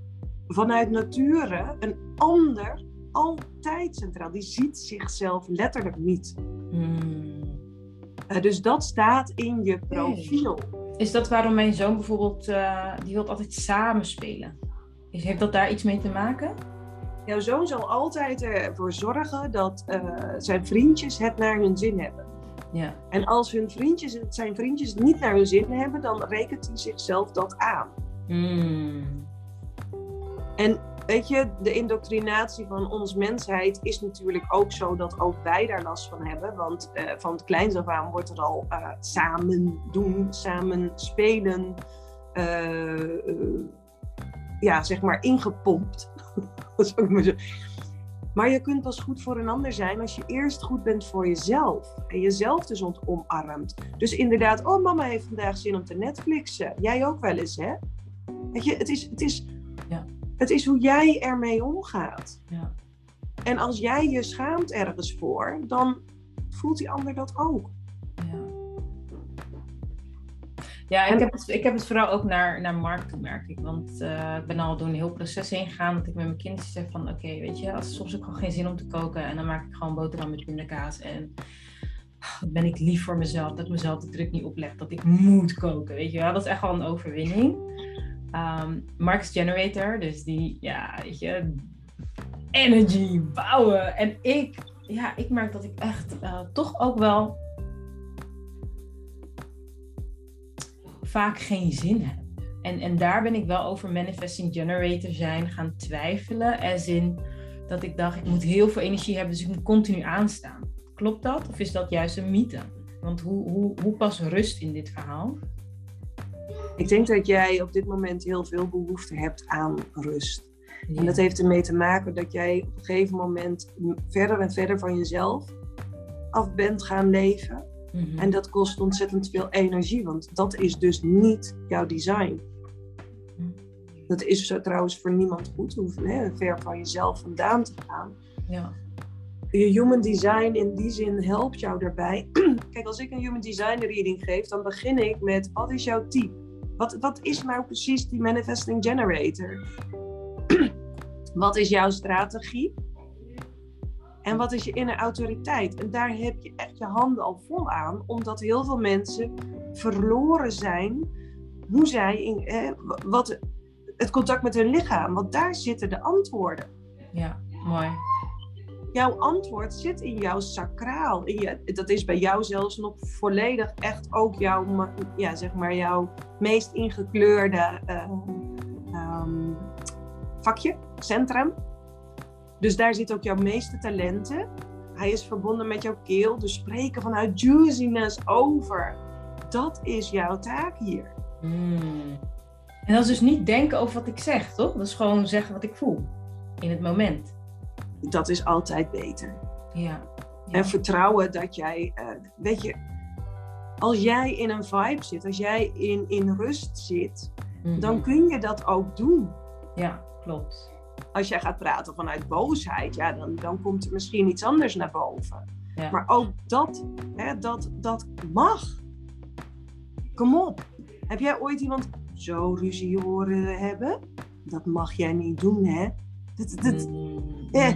vanuit nature een ander altijd centraal. Die ziet zichzelf letterlijk niet. Hmm. Eh, dus dat staat in je profiel. Is dat waarom mijn zoon bijvoorbeeld, eh, die wil altijd samen spelen? Is, heeft dat daar iets mee te maken? Jouw zoon zal altijd ervoor zorgen dat eh, zijn vriendjes het naar hun zin hebben. Ja. En als hun vriendjes, het zijn vriendjes het niet naar hun zin hebben, dan rekent hij zichzelf dat aan. Hmm. En weet je, de indoctrinatie van ons mensheid is natuurlijk ook zo dat ook wij daar last van hebben. Want eh, van het kleins af aan wordt er al eh, samen doen, samen spelen, eh, ja, zeg maar ingepompt. [laughs] Maar. Maar je kunt pas goed voor een ander zijn als je eerst goed bent voor jezelf. En jezelf dus omarmt. Dus inderdaad, oh mama heeft vandaag zin om te Netflixen. Jij ook wel eens, hè? Weet je, het is, het is. Het is hoe jij ermee omgaat. Ja. En als jij je schaamt ergens voor, dan voelt die ander dat ook. Ja, ja ik, heb het, ik heb het vooral ook naar, naar Mark toe, merk ik. Want eh, ik ben al door een heel proces heen gegaan. Dat ik met mijn kinderen zeg van... Oké, weet je, als soms heb ik gewoon geen zin om te koken. En dan maak ik gewoon boterham met pindakaas. En ah, ben ik lief voor mezelf. Dat ik mezelf de druk niet opleg. Dat ik moet koken, weet je wel. Dat is echt wel een overwinning. Ehm Mark is generator. Dus die, ja, weet je... Energy, bouwen. En ik, ja, ik merk dat ik echt eh, toch ook wel vaak geen zin heb. En, en daar ben ik wel over manifesting generator zijn gaan twijfelen. Als in dat ik dacht, ik moet heel veel energie hebben, dus ik moet continu aanstaan. Klopt dat? Of is dat juist een mythe? Want hoe, hoe, hoe past rust in dit verhaal? Ik denk dat jij op dit moment heel veel behoefte hebt aan rust. Ja. En dat heeft ermee te maken dat jij op een gegeven moment verder en verder van jezelf af bent gaan leven. Mhm. En dat kost ontzettend veel energie, want dat is dus niet jouw design. Dat is zo trouwens voor niemand goed, hoef hè, ver van jezelf vandaan te gaan. ja. Je human design in die zin helpt jou daarbij. [clears throat] Kijk, als ik een human design reading geef, dan begin ik met wat is jouw type? Wat, wat is nou precies die manifesting generator? [clears throat] wat is jouw strategie? En wat is je inner autoriteit? En daar heb je echt je handen al vol aan, omdat heel veel mensen verloren zijn hoe zij in, eh, wat, het contact met hun lichaam, want daar zitten de antwoorden. Ja, mooi. Jouw antwoord zit in jouw sacraal. In dat is bij jou zelfs nog volledig echt ook jouw, ja, zeg maar jouw meest ingekleurde uh, vakje, centrum. Dus daar zit ook jouw meeste talenten. Hij is verbonden met jouw keel. Dus spreken vanuit juiciness over. Dat is jouw taak hier. Hmm. En dat is dus niet denken over wat ik zeg, toch? Dat is gewoon zeggen wat ik voel in het moment. Dat is altijd beter. Ja. En vertrouwen dat jij, uh, weet je, als jij in een vibe zit, als jij in, in rust zit, mhm. dan kun je dat ook doen. Ja, klopt. Als jij gaat praten vanuit boosheid, ja, dan, dan komt er misschien iets anders naar boven. Ja. Maar ook dat, hè, dat, dat mag. Kom op. Heb jij ooit iemand zo ruzie horen hebben? Dat mag jij niet doen, hè? Dat, dat, mm, eh,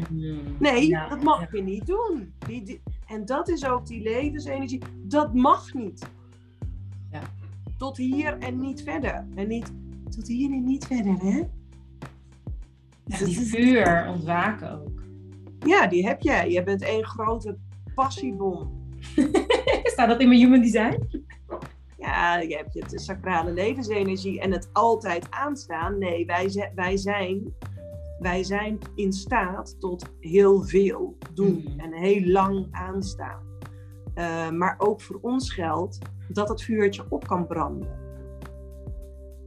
nee, dat mag je niet doen. Die, en dat is ook die levensenergie. Dat mag niet. Ja. Tot hier en niet verder. En niet tot hier en niet verder, hè? Ja, die vuur ontwaken ook. Ja, die heb jij. Je bent één grote passiebom. [laughs] Staat dat in mijn human design? ja, je hebt je sacrale levensenergie en het altijd aanstaan. Nee, wij, wij, zijn, wij zijn in staat tot heel veel doen mhm. en heel lang aanstaan. Uh, maar ook voor ons geldt dat het vuurtje op kan branden.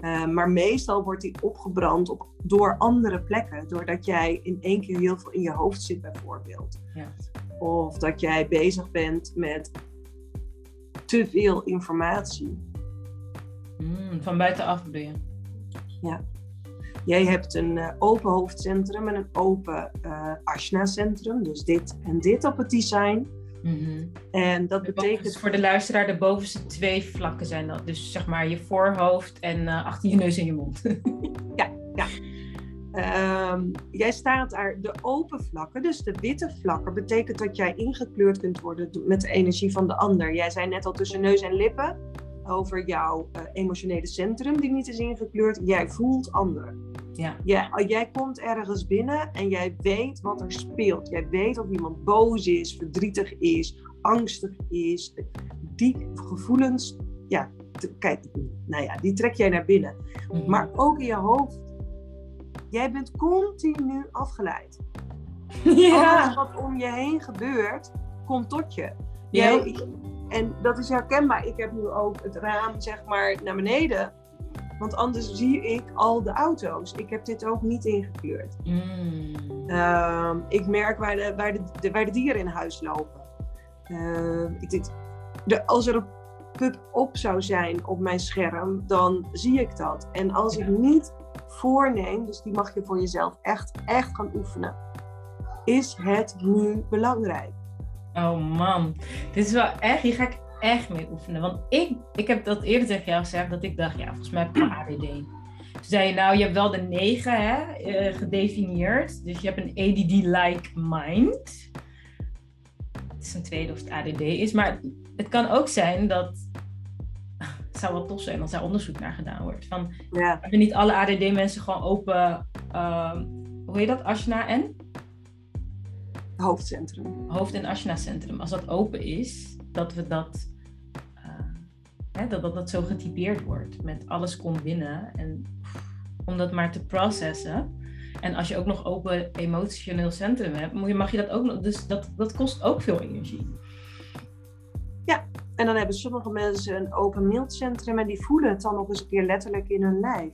Uh, maar meestal wordt die opgebrand op, door andere plekken. Doordat jij in één keer heel veel in je hoofd zit, bijvoorbeeld. Ja. Of dat jij bezig bent met te veel informatie. Mm, van buitenaf bedoel je? Ja. Jij hebt een uh, open hoofdcentrum en een open uh, Ashna-centrum. Dus dit en dit op het design. Mm En dat betekent... Dus voor de luisteraar, de bovenste twee vlakken zijn dat. Dus zeg maar je voorhoofd en uh, achter je neus en je mond. [laughs] ja, ja. Um, jij staat daar, de open vlakken, dus de witte vlakken, betekent dat jij ingekleurd kunt worden met de energie van de ander. Jij zei net al tussen neus en lippen over jouw uh, emotionele centrum die niet is ingekleurd. Jij voelt anderen. Ja. Jij, jij komt ergens binnen en jij weet wat er speelt. Jij weet of iemand boos is, verdrietig is, angstig is. Die gevoelens, ja, kijk, nou ja, die trek jij naar binnen. Mhm. Maar ook in je hoofd Jij bent continu afgeleid. [laughs] Ja. Alles wat om je heen gebeurt, komt tot je. Jij, en dat is herkenbaar. Ik heb nu ook het raam zeg maar naar beneden. Want anders zie ik al de auto's. Ik heb dit ook niet ingekleurd. Mm. Ehm, ik merk waar de, waar, de, waar de dieren in huis lopen. Uh, ik denk, de, als er een pup op zou zijn op mijn scherm, dan zie ik dat. En als ik niet voorneem, dus die mag je voor jezelf echt, echt gaan oefenen. Is het nu belangrijk? Oh man, dit is wel echt, hier ga ik echt mee oefenen. Want ik, ik heb dat eerder tegen jou gezegd, dat ik dacht, ja, volgens mij heb ik ADD. Toen zei je, nou, je hebt wel de negen hè, uh, gedefinieerd. Dus je hebt een ADD-like mind. Het is een tweede of het ADD is. Maar het kan ook zijn dat het zou wel tof zijn als daar onderzoek naar gedaan wordt. Van, ja. Hebben niet alle ADD-mensen gewoon open, uh, hoe heet dat, Ashna en? Hoofdcentrum. Hoofd- en Ashna-centrum. Als dat open is, dat we dat, uh, hè, dat, dat dat zo getypeerd wordt. Met alles komt binnen. En om dat maar te processen. En als je ook nog open emotioneel centrum hebt, mag je dat ook nog. Dus dat, dat kost ook veel energie. En dan hebben sommige mensen een open mildcentrum en die voelen het dan nog eens een keer letterlijk in hun lijf.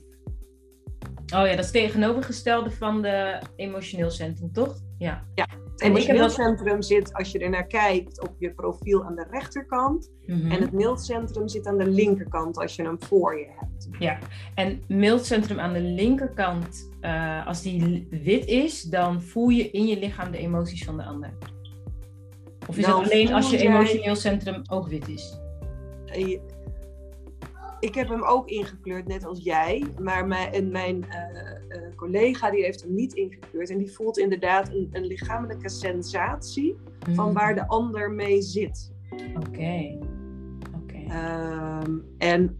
Oh ja, dat is tegenovergestelde van de emotioneel centrum, toch? Ja. Ja, het emotioneel centrum zit, als je er naar kijkt, op je profiel aan de rechterkant. Mhm. En het mildcentrum zit aan de linkerkant als je hem voor je hebt. Ja, en mildcentrum aan de linkerkant, uh, als die wit is, dan voel je in je lichaam de emoties van de ander. Of is het alleen als je emotioneel centrum ook wit is? Eh, ik heb hem ook ingekleurd, net als jij. Maar mijn, en mijn collega die heeft hem niet ingekleurd. En die voelt inderdaad een, een lichamelijke sensatie van mm. waar de ander mee zit. Oké. Ehm, en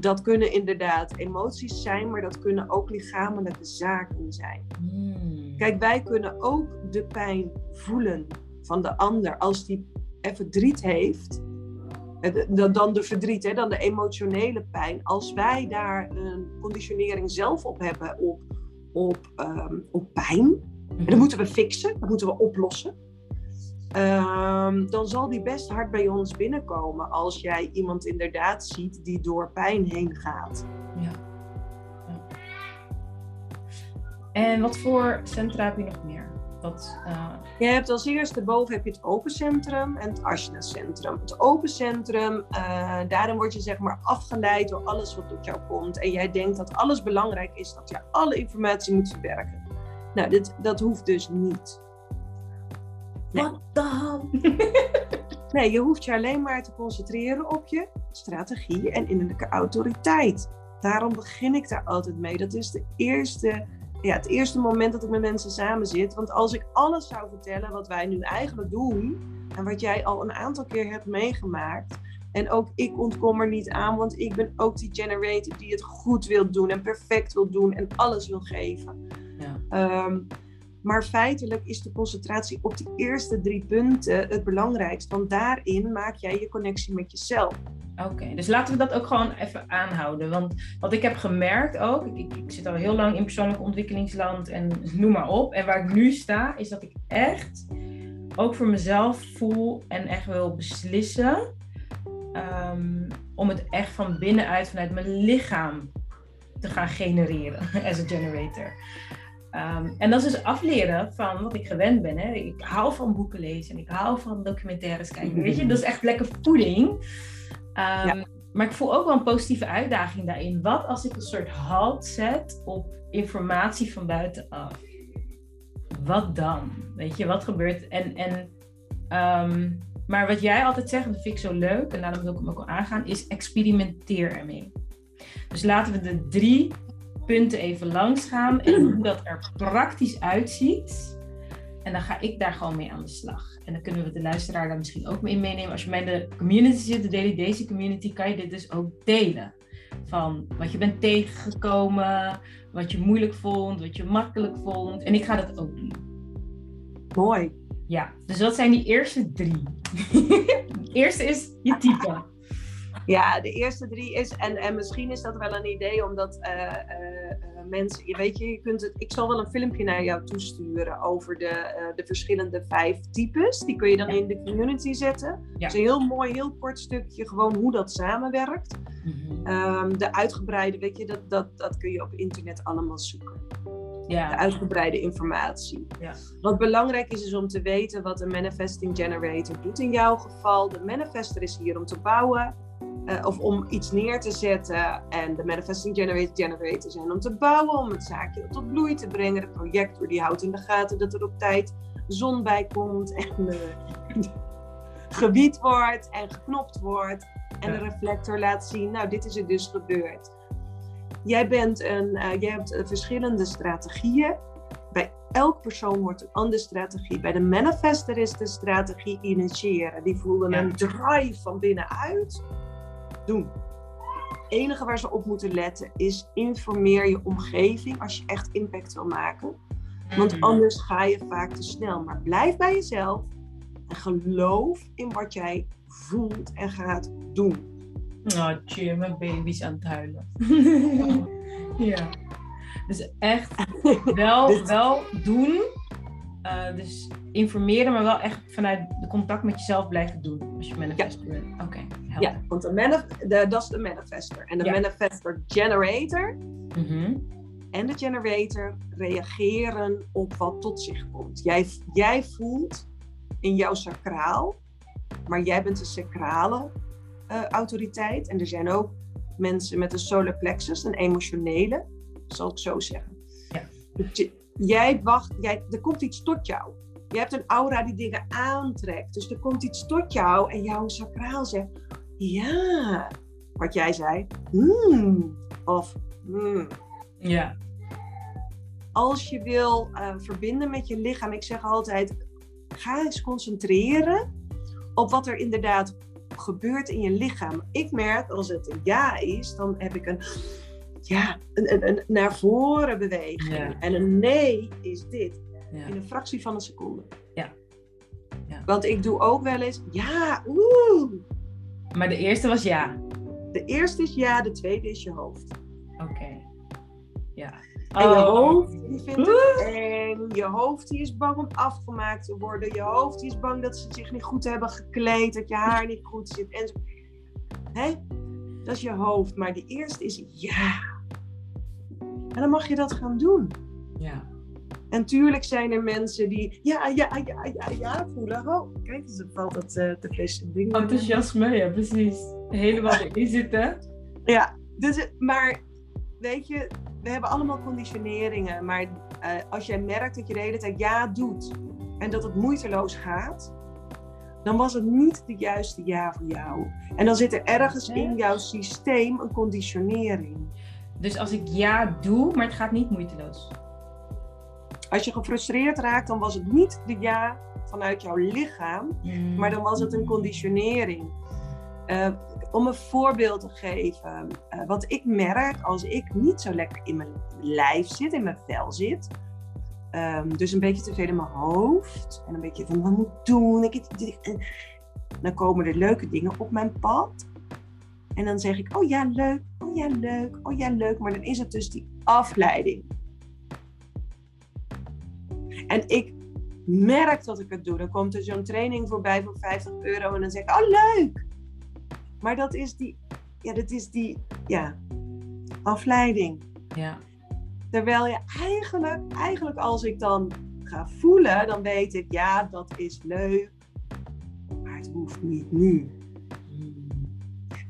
dat kunnen inderdaad emoties zijn, maar dat kunnen ook lichamelijke zaken zijn. Hmm. Kijk, wij kunnen ook de pijn voelen van de ander als die verdriet heeft. Dan de verdriet, hè, dan de emotionele pijn. Als wij daar een conditionering zelf op hebben, op, op, ehm, op pijn, en dat mhm. moeten we fixen, dat moeten we oplossen. Ehm, dan zal die best hard bij ons binnenkomen als jij iemand inderdaad ziet die door pijn heen gaat. Ja. ja. En wat voor centra heb je nog meer? Wat, uh... Je hebt als eerste boven heb je het open centrum en het Ashna centrum. Het open centrum, uh, daarin word je zeg maar afgeleid door alles wat tot jou komt. En jij denkt dat alles belangrijk is, dat je alle informatie moet verwerken. Nou, dit, dat hoeft dus niet. Wat dan? [laughs] nee, je hoeft je alleen maar te concentreren op je strategie en innerlijke autoriteit. Daarom begin ik daar altijd mee. Dat is de eerste, ja, het eerste moment dat ik met mensen samen zit. Want als ik alles zou vertellen wat wij nu eigenlijk doen en wat jij al een aantal keer hebt meegemaakt. En ook ik ontkom er niet aan, want ik ben ook die generator die het goed wil doen en perfect wil doen en alles wil geven. Ja. Ehm, maar feitelijk is de concentratie op die eerste drie punten het belangrijkste. Want daarin maak jij je connectie met jezelf. Oké, dus laten we dat ook gewoon even aanhouden. Want wat ik heb gemerkt ook, ik, zit al heel lang in persoonlijk ontwikkelingsland en noem maar op. En waar ik nu sta, is dat ik echt ook voor mezelf voel en echt wil beslissen um, om het echt van binnenuit, vanuit mijn lichaam te gaan genereren [laughs] as a generator. Ehm, en dat is dus afleren van wat ik gewend ben. Hè. Ik hou van boeken lezen en ik hou van documentaires kijken. Weet je, [laughs] dat is echt lekker voeding. Um, Maar ik voel ook wel een positieve uitdaging daarin. Wat als ik een soort halt zet op informatie van buitenaf? Wat dan? Weet je, wat gebeurt? En, en, um, maar wat jij altijd zegt, en dat vind ik zo leuk, en daarom wil ik hem ook al aangaan, is experimenteer ermee. Dus laten we de drie punten even langs gaan en hoe dat er praktisch uitziet. En dan ga ik daar gewoon mee aan de slag. En dan kunnen we de luisteraar daar misschien ook mee meenemen. Als je bij de community zit, de Daily Daisy community, kan je dit dus ook delen. Van wat je bent tegengekomen, wat je moeilijk vond, wat je makkelijk vond. En ik ga dat ook doen. Mooi. Ja, dus dat zijn die eerste drie. [laughs] de eerste is je type. Ja, de eerste drie is, en, en misschien is dat wel een idee, omdat uh, uh, mensen, je weet je, je kunt het, ik zal wel een filmpje naar jou toesturen over de, de verschillende vijf types. Die kun je dan in de community zetten. Ja. is een heel mooi, heel kort stukje, gewoon hoe dat samenwerkt. Mm de uitgebreide, weet je, dat, dat, dat kun je op internet allemaal zoeken. Ja. De uitgebreide informatie. Ja. Wat belangrijk is, is om te weten wat een manifesting generator doet in jouw geval. De manifester is hier om te bouwen. Uh, of om iets neer te zetten. En de manifesting generator, generator zijn om te bouwen, om het zaakje tot bloei te brengen. De projector die houdt in de gaten dat er op tijd zon bij komt en uh, [laughs] gebied wordt en geknopt wordt. En de reflector laat zien, nou dit is er dus gebeurd. Jij, bent een, uh, jij hebt verschillende strategieën. Bij elk persoon wordt een andere strategie. Bij de manifester is de strategie initiëren. Die voelen een drive van binnenuit doen. Het enige waar ze op moeten letten is informeer je omgeving als je echt impact wil maken. Want mm. anders ga je vaak te snel. Maar blijf bij jezelf en geloof in wat jij voelt en gaat doen. Oh, cheer, mijn baby's aan het huilen. [laughs] ja. Dus echt [laughs] wel, wel doen. Uh, dus informeren, maar wel echt vanuit de contact met jezelf blijven doen. Als je manifester ja. bent. Oké. Ja, want de manif de, dat is de manifester. En de manifester generator mhm. en de generator reageren op wat tot zich komt. Jij, jij voelt in jouw sacraal, maar jij bent een sacrale uh, autoriteit. En er zijn ook mensen met een solar plexus, een emotionele, zal ik zo zeggen. Ja. Jij wacht, jij, er komt iets tot jou. Je hebt een aura die dingen aantrekt. Dus er komt iets tot jou en jouw sacraal zegt: ja, wat jij zei, hmm, of hmm. Ja. Als je wil uh, verbinden met je lichaam, ik zeg altijd, ga eens concentreren op wat er inderdaad gebeurt in je lichaam. Ik merk als het een ja is, dan heb ik een ja, een, een, een naar voren beweging. Ja. En een nee is dit. Ja. In een fractie van een seconde. Ja. Ja. Want ik doe ook wel eens, ja, oeh. Maar de eerste was ja. De eerste is ja, de tweede is je hoofd. Oké. Ja. En je Oh. hoofd die vindt het eng. Je hoofd die is bang om afgemaakt te worden. Je hoofd die is bang dat ze zich niet goed hebben gekleed. Dat je haar niet goed zit. En zo. Hè? Dat is je hoofd. Maar de eerste is ja. En dan mag je dat gaan doen. Ja. En tuurlijk zijn er mensen die ja, ja, ja, ja, ja voelen. Oh, kijk, er valt dat uh, te vis ding. Enthousiasme, ja precies. Helemaal [laughs] erin zitten. Ja, dus, maar weet je, we hebben allemaal conditioneringen. Maar uh, als jij merkt dat je de hele tijd ja doet en dat het moeiteloos gaat, dan was het niet de juiste ja voor jou. En dan zit er ergens in jouw systeem een conditionering. Dus als ik ja doe, maar het gaat niet moeiteloos. Als je gefrustreerd raakt, dan was het niet de ja vanuit jouw lichaam, Mm. maar dan was het een conditionering. Uh, om een voorbeeld te geven, uh, wat ik merk als ik niet zo lekker in mijn lijf zit, in mijn vel zit, um, dus een beetje te veel in mijn hoofd en een beetje van wat moet ik doen, ik, dan komen er leuke dingen op mijn pad. En dan zeg ik, oh ja, leuk, oh ja, leuk, oh ja, leuk. Maar dan is het dus die afleiding. En ik merk dat ik het doe. Dan komt er zo'n training voorbij voor 50 euro en dan zeg ik, oh leuk. Maar dat is die, ja, dat is die, ja, afleiding. Ja. Terwijl je eigenlijk, eigenlijk als ik dan ga voelen, dan weet ik, ja, dat is leuk. Maar het hoeft niet nu.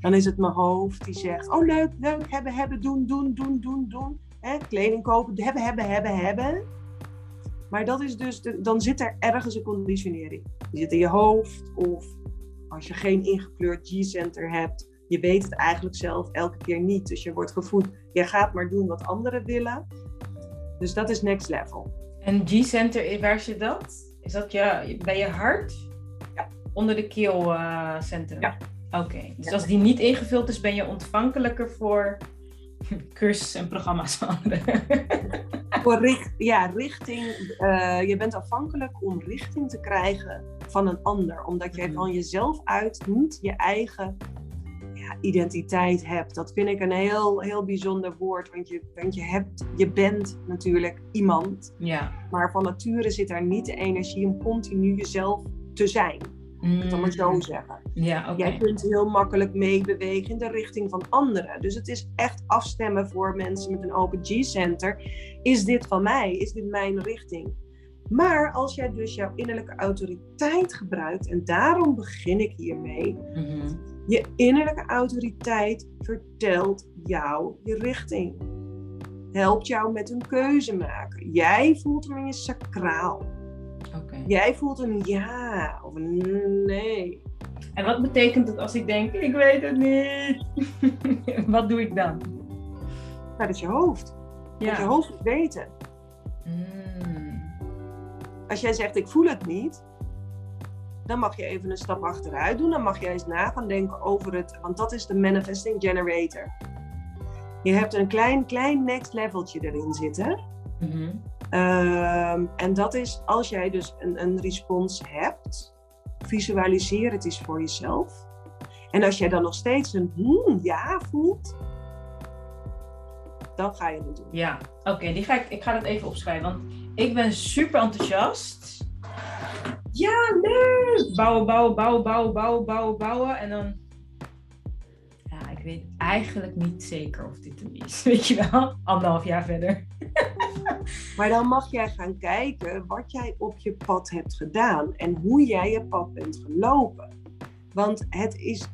Dan is het mijn hoofd die zegt, oh leuk, leuk, hebben, hebben, doen, doen, doen, doen, doen. Hè, kleding kopen, hebben, hebben, hebben, hebben. Maar dat is dus, de, dan zit er ergens een conditionering. Die zit in je hoofd of als je geen ingekleurd G-center hebt, je weet het eigenlijk zelf elke keer niet. Dus je wordt gevoed, je gaat maar doen wat anderen willen. Dus dat is next level. En G-center, waar zit dat? Is dat je, bij je hart? Ja. Onder de keelcentrum? Ja. Oké, okay. dus ja. als die niet ingevuld is, ben je ontvankelijker voor [laughs] cursussen en programma's van anderen. [laughs] voor richt, ja, richting. Uh, je bent afhankelijk om richting te krijgen van een ander. Omdat jij van jezelf uit niet je eigen ja, identiteit hebt. Dat vind ik een heel, heel bijzonder woord. Want je, want je, hebt, je bent natuurlijk iemand. Ja. Maar van nature zit daar niet de energie om continu jezelf te zijn. Mm. Ik zal maar zo zeggen. Ja, okay. Jij kunt heel makkelijk meebewegen in de richting van anderen. Dus het is echt afstemmen voor mensen met een open G-center. Is dit van mij? Is dit mijn richting? Maar als jij dus jouw innerlijke autoriteit gebruikt, en daarom begin ik hiermee, mm -hmm. je innerlijke autoriteit vertelt jou je richting. Helpt jou met een keuze maken. Jij voelt hem in je sacraal. Okay. Jij voelt een ja of een nee. En wat betekent het als ik denk, ik weet het niet? [laughs] wat doe ik dan? Nou, dat is je hoofd. Ja. Dat je hoofd moet weten. Mm. Als jij zegt, ik voel het niet, dan mag je even een stap achteruit doen. Dan mag je eens na gaan denken over het, want dat is de manifesting generator. Je hebt een klein, klein next leveltje erin zitten. Mm -hmm. Um, en dat is als jij dus een, een respons hebt, visualiseer het eens voor jezelf. En als jij dan nog steeds een hmm, ja voelt, dan ga je het doen. Ja, oké, okay, die ga ik, ik ga dat even opschrijven, want ik ben super enthousiast. Ja, leuk! Bouwen, bouwen, bouwen, bouwen, bouwen, bouwen, bouwen. En dan ik weet eigenlijk niet zeker of dit hem is. [laughs] Weet je wel? Anderhalf jaar verder. [laughs] maar dan mag jij gaan kijken wat jij op je pad hebt gedaan en hoe jij je pad bent gelopen. Want het is,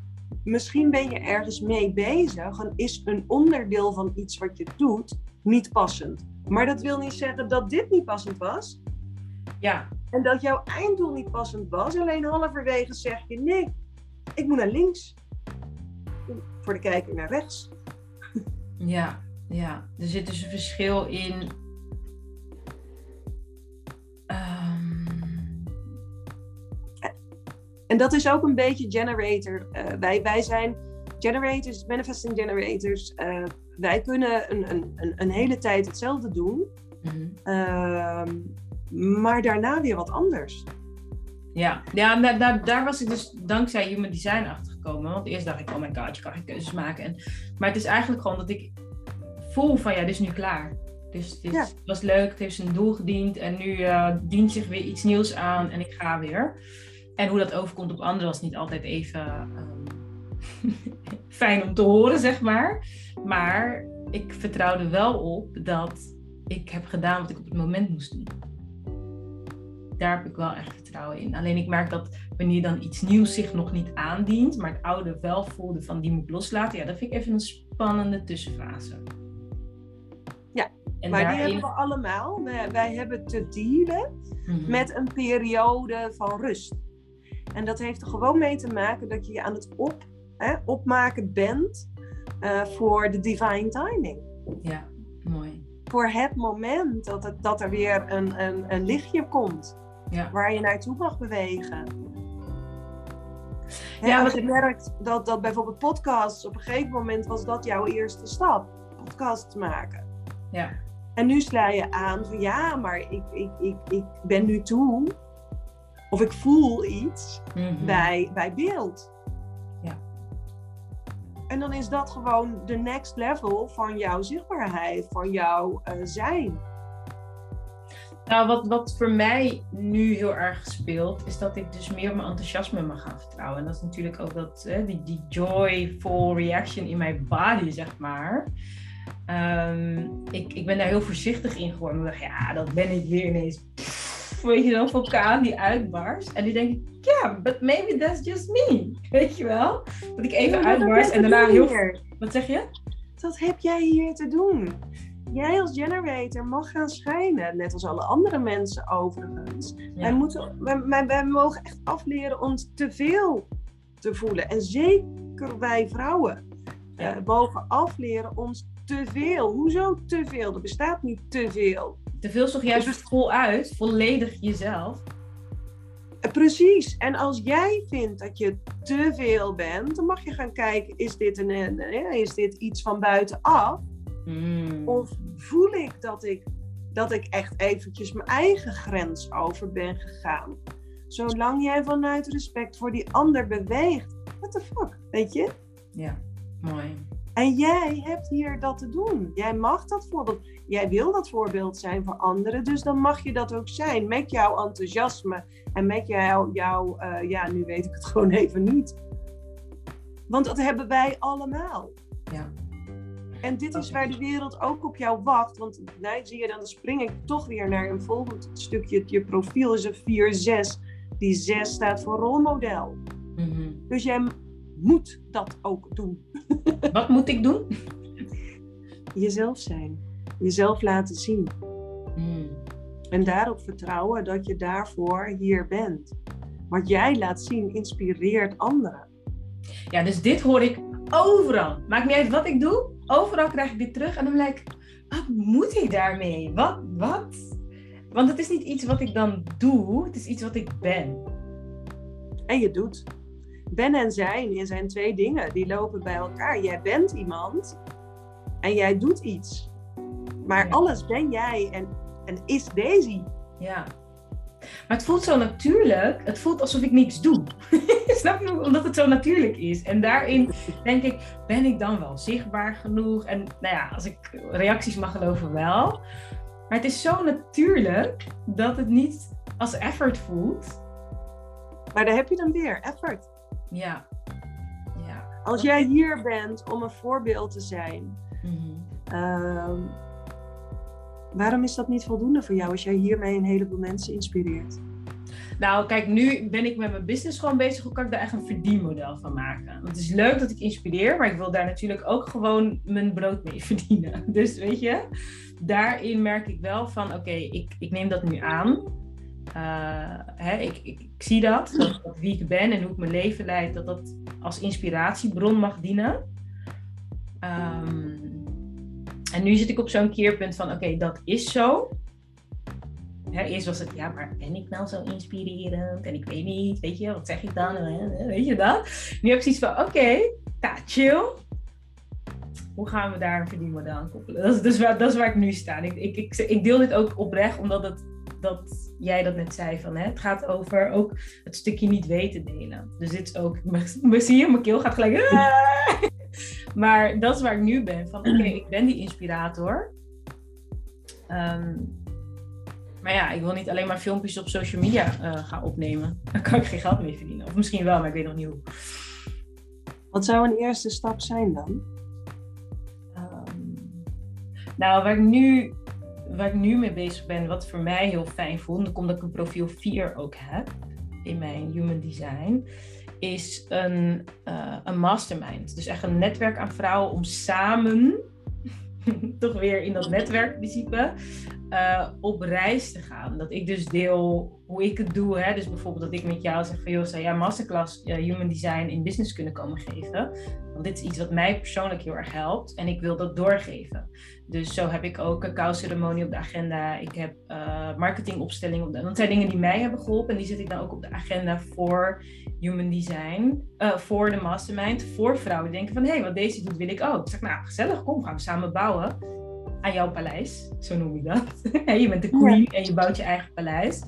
misschien ben je ergens mee bezig en is een onderdeel van iets wat je doet niet passend. Maar dat wil niet zeggen dat dit niet passend was. Ja. En dat jouw einddoel niet passend was. Alleen halverwege zeg je nee, ik moet naar links voor de kijker naar rechts. Ja, ja. Er zit dus een verschil in. Ehm, En dat is ook een beetje generator. Eh, wij, wij zijn generators, manifesting generators. Eh, wij kunnen een, een, een, hele tijd hetzelfde doen, mhm. ehm, maar daarna weer wat anders. Ja, ja daar, daar, daar was ik dus dankzij Human Design achter gekomen. Want eerst dacht ik, oh my god, je kan geen keuzes maken. En, maar het is eigenlijk gewoon dat ik voel van, ja, dit is nu klaar. Dus dit Ja. was leuk, het heeft zijn doel gediend. En nu eh, dient zich weer iets nieuws aan en ik ga weer. En hoe dat overkomt op anderen was niet altijd even ehm, [laughs] fijn om te horen, zeg maar. Maar ik vertrouwde wel op dat ik heb gedaan wat ik op het moment moest doen. Daar heb ik wel echt vertrouwen in. Alleen ik merk dat wanneer dan iets nieuws zich nog niet aandient, maar het oude wel voelde van die moet loslaten, ja, dat vind ik even een spannende tussenfase. Ja, en maar die hebben we allemaal. Wij, wij hebben te dealen Mhm. met een periode van rust. En dat heeft er gewoon mee te maken dat je je aan het op, hè, opmaken bent eh, voor de divine timing. Ja, mooi. Voor het moment dat, het, dat er weer een, een, een lichtje komt Ja. waar je naartoe mag bewegen. Ja, als wat je merkt dat, dat bijvoorbeeld podcasts, op een gegeven moment was dat jouw eerste stap, podcasts maken. Ja. En nu sla je aan van ja, maar ik, ik, ik, ik ben nu toe. Of ik voel iets Mhm. bij, bij beeld. Ja. En dan is dat gewoon de next level van jouw zichtbaarheid, van jouw eh, zijn. Nou, wat, wat voor mij nu heel erg speelt, is dat ik dus meer op mijn enthousiasme mag gaan vertrouwen. En dat is natuurlijk ook dat, hè, die, die joyful reaction in mijn body, zeg maar. Ehm, ik, ik ben daar heel voorzichtig in geworden. Ik dacht, ja, dat ben ik weer ineens. Pff, weet je wel, vulkaan die uitbarst. En nu denk ik, ja, but maybe that's just me. [laughs] Weet je wel? Dat ik even Ja, uitbarst en daarna heel... Wat zeg je? Dat heb jij hier te doen. Jij als generator mag gaan schijnen, net als alle andere mensen overigens. Wij, moeten, wij, wij, wij mogen echt afleren om te veel te voelen. En zeker wij vrouwen Ja. eh, mogen afleren ons te veel. Hoezo te veel? Er bestaat niet te veel. Te veel is toch juist Dus- voluit, volledig jezelf. Eh, Precies. En als jij vindt dat je te veel bent, dan mag je gaan kijken: is dit, een, een- eh, is dit iets van buitenaf? Mm. Of voel ik dat ik, dat ik echt eventjes mijn eigen grens over ben gegaan? Zolang jij vanuit respect voor die ander beweegt, what the fuck, weet je? Ja, mooi. En jij hebt hier dat te doen. Jij mag dat voorbeeld. Jij wil dat voorbeeld zijn voor anderen, dus dan mag je dat ook zijn met jouw enthousiasme en met jouw, jouw eh, ja, nu weet ik het [laughs] gewoon even niet. Want dat hebben wij allemaal. En dit is waar de wereld ook op jou wacht. Want nou, zie je, dan spring ik toch weer naar een volgend stukje. Je profiel is een 4-6. Die 6 staat voor rolmodel. Mhm. Dus jij moet dat ook doen. [laughs] Wat moet ik doen? Jezelf zijn. Jezelf laten zien. Mm. En daarop vertrouwen dat je daarvoor hier bent. Wat jij laat zien inspireert anderen. Ja, dus dit hoor ik overal. Maakt niet uit wat ik doe. Overal krijg ik dit terug. En dan ben ik, wat moet ik daarmee? Wat? Wat? Want het is niet iets wat ik dan doe. Het is iets wat ik ben. En je doet. Ben en zijn zijn twee dingen. Die lopen bij elkaar. Jij bent iemand en jij doet iets. Maar Ja. alles ben jij en, en is Daisy. Ja. Maar het voelt zo natuurlijk. Het voelt alsof ik niets doe. [laughs] Snap je? Omdat het zo natuurlijk is. En daarin denk ik, ben ik dan wel zichtbaar genoeg? En nou ja, als ik reacties mag geloven, wel. Maar het is zo natuurlijk dat het niet als effort voelt. Maar daar heb je dan weer effort. Ja. Ja. Als jij hier bent om een voorbeeld te zijn, Mhm. ehm, waarom is dat niet voldoende voor jou als jij hiermee een heleboel mensen inspireert? Nou, kijk, nu ben ik met mijn business gewoon bezig. Hoe kan ik daar echt een verdienmodel van maken? Het is leuk dat ik inspireer, maar ik wil daar natuurlijk ook gewoon mijn brood mee [laughs] verdienen. Dus weet je, daarin merk ik wel van: oké, ik, ik neem dat nu aan. Eh, hè, ik, ik, zie dat, dat, wie ik ben en hoe ik mijn leven leid, dat dat als inspiratiebron mag dienen. Ehm, en nu zit ik op zo'n keerpunt van, oké, dat is zo. Eerst was het, ja, maar ben ik nou zo inspirerend? En ik weet niet, weet je, wat zeg ik dan? Weet je dat? Nu heb ik zoiets van, oké, okay, chill. Hoe gaan we daar een verdienmodel aan koppelen? Dat is, dus waar, dat is waar ik nu sta. Ik, ik, ik, deel dit ook oprecht, omdat het, dat jij dat net zei. Van, hè, het gaat over ook het stukje niet weten delen. Dus dit is ook, [laughs] zie mijn keel gaat gelijk... [laughs] maar dat is waar ik nu ben. Van oké, [clears throat] ik ben die inspirator. Um, maar ja, ik wil niet alleen maar filmpjes op social media uh, gaan opnemen. [laughs] Dan kan ik geen geld meer verdienen. Of misschien wel, maar ik weet nog niet hoe. Wat zou een eerste stap zijn dan? Um, nou, waar ik, nu, waar ik nu mee bezig ben, wat voor mij heel fijn voelt, omdat ik een profiel 4 ook heb in mijn human design, is een, uh, een mastermind. Dus echt een netwerk aan vrouwen om samen [laughs] toch weer in dat netwerkprincipe uh, op reis te gaan. Dat ik dus deel hoe ik het doe. Hè? Dus bijvoorbeeld dat ik met jou zeg van... joh, zou jij masterclass Human Design in business kunnen komen geven? Want dit is iets wat mij persoonlijk heel erg helpt. En ik wil dat doorgeven. Dus zo heb ik ook een cacao-ceremonie op de agenda. Ik heb uh, marketingopstellingen op de... Dat zijn dingen die mij hebben geholpen. En die zet ik dan ook op de agenda voor Human Design. voor de mastermind. Voor vrouwen die denken van... hé, hey, wat deze doet wil ik ook. Ik zeg, nou, gezellig, kom, gaan we samen bouwen aan jouw paleis, zo noem je dat. [laughs] je bent de queen en je bouwt je eigen paleis.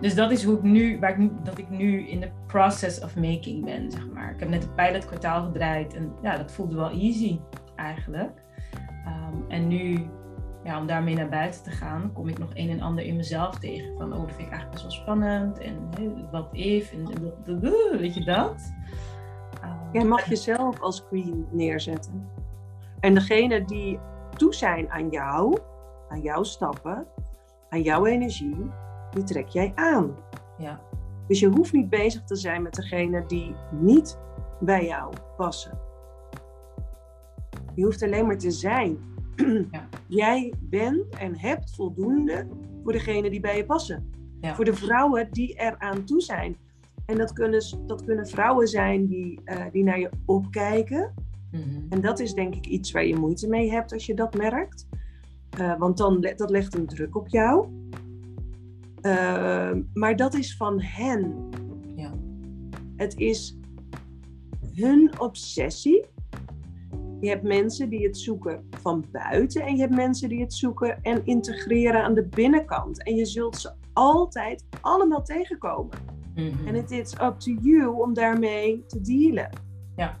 Dus dat is hoe ik nu, waar ik, dat ik nu in de process of making ben, zeg maar. Ik heb net een pilotkwartaal gedraaid en ja, dat voelde wel easy eigenlijk. Um, en nu, ja, om daarmee naar buiten te gaan, kom ik nog een en ander in mezelf tegen. Van, oh, dat vind ik eigenlijk best wel spannend. En wat if, en weet je dat? Um, Jij mag jezelf als queen neerzetten. En degene die toe zijn aan jou, aan jouw stappen, aan jouw energie, die trek jij aan. Ja. Dus je hoeft niet bezig te zijn met degene die niet bij jou passen. Je hoeft alleen maar te zijn. [clears throat] Ja. Jij bent en hebt voldoende voor degene die bij je passen. Ja. Voor de vrouwen die er aan toe zijn. En dat kunnen, dat kunnen vrouwen zijn die, uh, die naar je opkijken. Mhm. En dat is denk ik iets waar je moeite mee hebt als je dat merkt. Uh, want dan, dat legt een druk op jou. Uh, maar dat is van hen. Ja. Het is hun obsessie. Je hebt mensen die het zoeken van buiten en je hebt mensen die het zoeken en integreren aan de binnenkant. En je zult ze altijd allemaal tegenkomen. Mhm. En het is up to you om daarmee te dealen. Ja.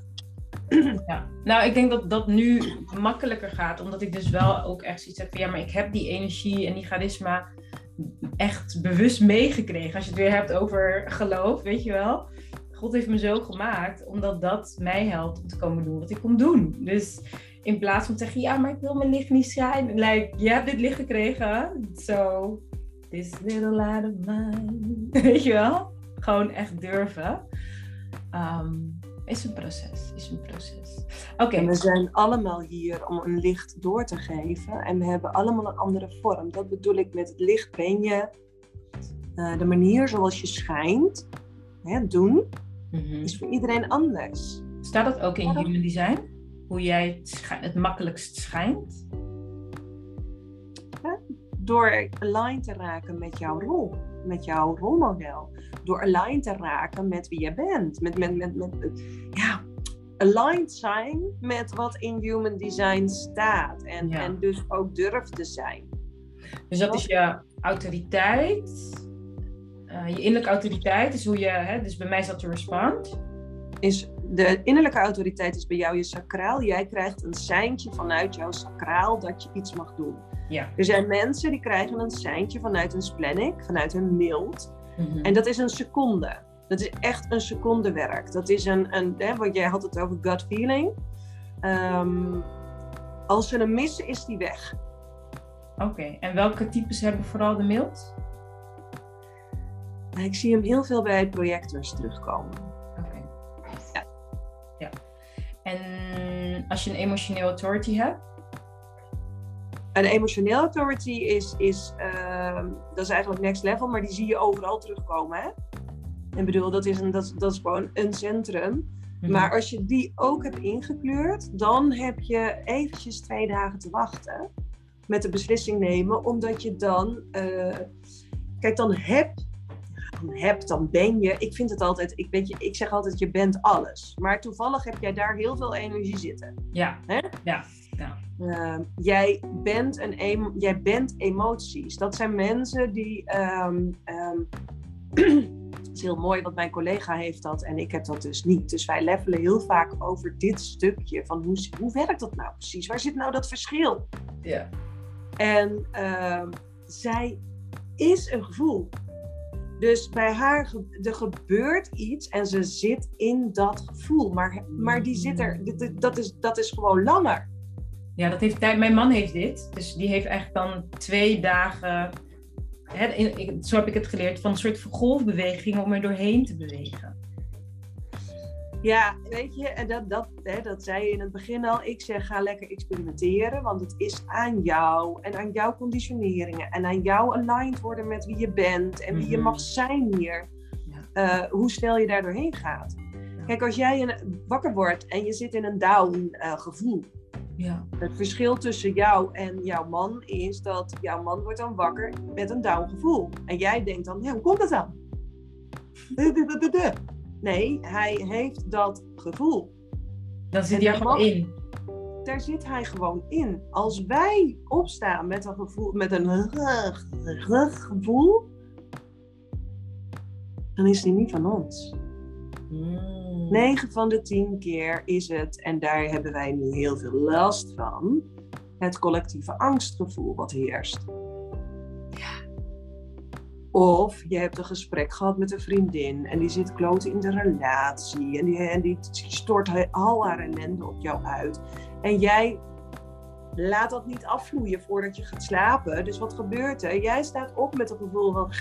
[clears throat] Ja, nou ik denk dat dat nu makkelijker gaat, omdat ik dus wel ook echt zoiets heb van ja, maar ik heb die energie en die charisma echt bewust meegekregen. Als je het weer hebt over geloof, weet je wel. God heeft me zo gemaakt, omdat dat mij helpt om te komen doen wat ik kom doen. Dus in plaats van te zeggen, ja, maar ik wil mijn licht niet schijnen. Like, je hebt dit licht gekregen, so this little light of mine. [laughs] Weet je wel? Gewoon echt durven. Um, is een proces, is een proces. Oké. We zijn allemaal hier om een licht door te geven en we hebben allemaal een andere vorm. Dat bedoel ik met het licht ben je, uh, de manier zoals je schijnt, hè, doen, mhm. is voor iedereen anders. Staat dat ook in Human Design? Hoe jij het, het makkelijkst schijnt? door aligned te raken met jouw rol, met jouw rolmodel. Door aligned te raken met wie je bent. Met, met, met, met, ja, aligned zijn met wat in human design staat. En, en dus ook durf te zijn. Dus dat is je autoriteit. Uh, je innerlijke autoriteit is hoe je, hè, dus bij mij is dat de respond. Is de innerlijke autoriteit is bij jou je sacraal. Jij krijgt een seintje vanuit jouw sacraal dat je iets mag doen. Ja. Er zijn mensen die krijgen een seintje vanuit hun splenic, vanuit hun mild. Mhm. En dat is een seconde. Dat is echt een secondewerk. Dat is een, een hè, want jij had het over gut feeling. Um, als ze hem missen, is die weg. Oké, en welke types hebben vooral de mild? Ik zie hem heel veel bij projectors terugkomen. Oké. Ja. ja. En als je een emotioneel authority hebt? Een emotioneel authority is, is uh, dat is eigenlijk next level, maar die zie je overal terugkomen. Hè? En bedoel, dat is, een, dat, dat is gewoon een centrum Mhm. Maar als je die ook hebt ingekleurd, dan heb je eventjes twee dagen te wachten met de beslissing nemen, omdat je dan, eh, kijk, dan heb, dan heb, dan ben je. Ik vind het altijd, ik weet je, ik zeg altijd, je bent alles. Maar toevallig heb jij daar heel veel energie zitten. Ja. Hè? Ja. ja. Uh, jij, bent een jij bent emoties. Dat zijn mensen die. Um, um, [clears throat] het is heel mooi, want mijn collega heeft dat en ik heb dat dus niet. Dus wij levelen heel vaak over dit stukje van hoe, hoe werkt dat nou precies? Waar zit nou dat verschil? Ja. En uh, zij is een gevoel. Dus bij haar er gebeurt iets en ze zit in dat gevoel. Maar, maar die zit er, dat is, dat is gewoon langer. Ja, dat heeft, mijn man heeft dit. Dus die heeft eigenlijk dan twee dagen, hè, zo heb ik het geleerd, van een soort golfbeweging om er doorheen te bewegen. Ja, weet je, en dat, dat, hè, dat zei je in het begin al. Ik zeg, ga lekker experimenteren, want het is aan jou en aan jouw conditioneringen en aan jou aligned worden met wie je bent en wie je mag zijn hier. Ja. Uh, hoe snel je daar doorheen gaat. Ja. Kijk, als jij een, wakker wordt en je zit in een down uh, gevoel. Ja. Het verschil tussen jou en jouw man is dat jouw man wordt dan wakker met een down gevoel. En jij denkt dan, ja, hoe komt dat dan? [laughs] Nee, hij heeft dat gevoel. Dan zit hij er gewoon in. Daar zit hij gewoon in. Als wij opstaan met een gevoel, met een gevoel, dan is die niet van ons. Mm. 9 van de 10 keer is het, en daar hebben wij nu heel veel last van, het collectieve angstgevoel wat heerst. Of je hebt een gesprek gehad met een vriendin en die zit kloten in de relatie en die, en die stort al haar ellende op jou uit. En jij laat dat niet afvloeien voordat je gaat slapen. Dus wat gebeurt er? Jij staat op met een gevoel van,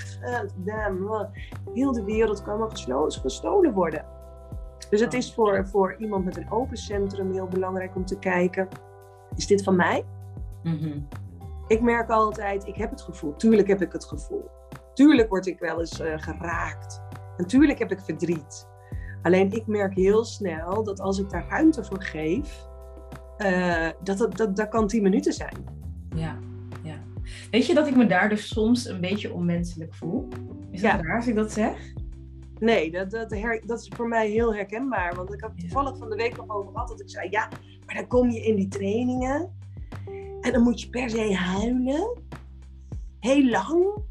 damn, heel de wereld kan wel gestolen worden. Dus het is voor, voor iemand met een open centrum heel belangrijk om te kijken, is dit van mij? Mm -hmm. Ik merk altijd, ik heb het gevoel, tuurlijk heb ik het gevoel. Tuurlijk word ik wel eens uh, geraakt. En tuurlijk heb ik verdriet. Alleen ik merk heel snel dat als ik daar ruimte voor geef, uh, dat, dat, dat, dat kan tien minuten zijn. Ja, ja. Weet je dat ik me daar dus soms een beetje onmenselijk voel? Is dat Ja. raar als ik dat zeg? Nee, dat, dat, her- dat is voor mij heel herkenbaar. Want ik heb toevallig van de week nog over gehad dat ik zei: ja, maar dan kom je in die trainingen en dan moet je per se huilen. Heel lang.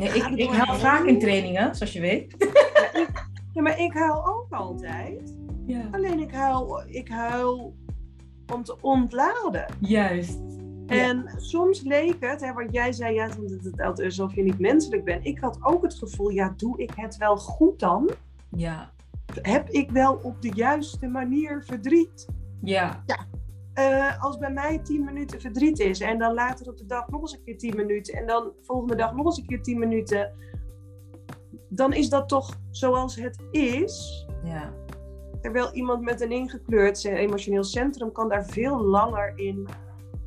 Nee, ik, ik help vaak in trainingen, zoals je weet. Ja, maar ik huil ook altijd. Ja. Alleen ik huil, ik huil om te ontladen. Juist. En soms leek het, hè, wat jij zei, ja, dat het- dat alsof je niet menselijk bent. Ik had ook het gevoel, ja, doe ik het wel goed dan? Ja. Heb ik wel op de juiste manier verdriet? Ja. Eh, als bij mij 10 minuten verdriet is en dan later op de dag nog eens een keer 10 minuten en dan volgende dag nog eens een keer 10 minuten, dan is dat toch zoals het is. Ja. Terwijl iemand met een ingekleurd emotioneel centrum kan daar veel langer in,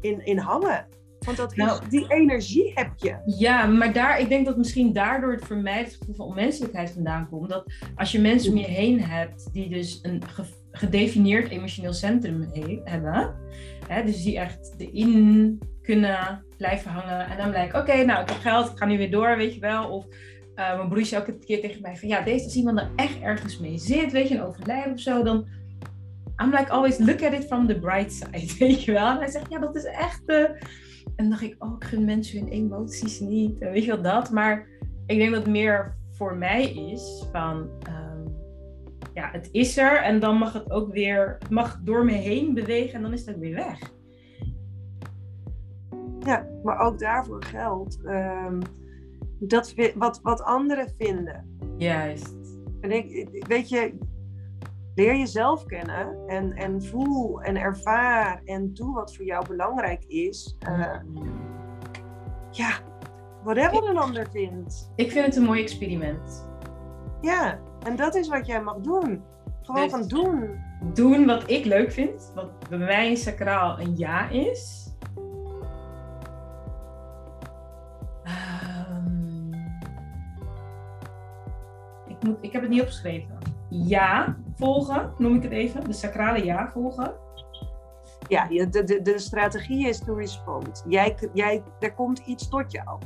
in, in hangen. Want dat is, Nou- die energie heb je. Ja, maar daar, ik denk dat misschien daardoor het gevoel van onmenselijkheid vandaan komt. Dat als je mensen om je heen hebt die dus een ge- gedefinieerd emotioneel centrum he- hebben, dus die echt erin kunnen blijven hangen en dan blijkt, oké, nou ik heb geld, ik ga nu weer door, weet je wel. Of eh, mijn broer zei elke keer tegen mij van, ja, deze, als iemand er echt ergens mee zit, weet je, een overlijden of zo, dan I'm like always look at it from the bright side, [laughs] weet je wel. En hij zegt, ja, dat is echt... eh, En dan dacht ik, oh, ik gun mensen hun emoties niet. En weet je wel dat? Maar ik denk dat meer voor mij is van... ehm, ja, het is er en dan mag het ook weer... Het mag door me heen bewegen en dan is het ook weer weg. Ja, maar ook daarvoor geldt ehm, dat wat, wat anderen vinden. Juist. En ik, weet je, leer jezelf kennen en, en voel en ervaar en doe wat voor jou belangrijk is. Eh, ja, whatever een ander vindt. Ik vind het een mooi experiment. Ja, en dat is wat jij mag doen. Gewoon Dus- van doen. Doen wat ik leuk vind. Wat bij mij sacraal een ja is. Ehm, ik, moet, ik heb het niet opgeschreven. ja volgen, noem ik het even. De sacrale ja volgen. Ja, de, de, de strategie is to respond. Jij, jij, er komt iets tot jou.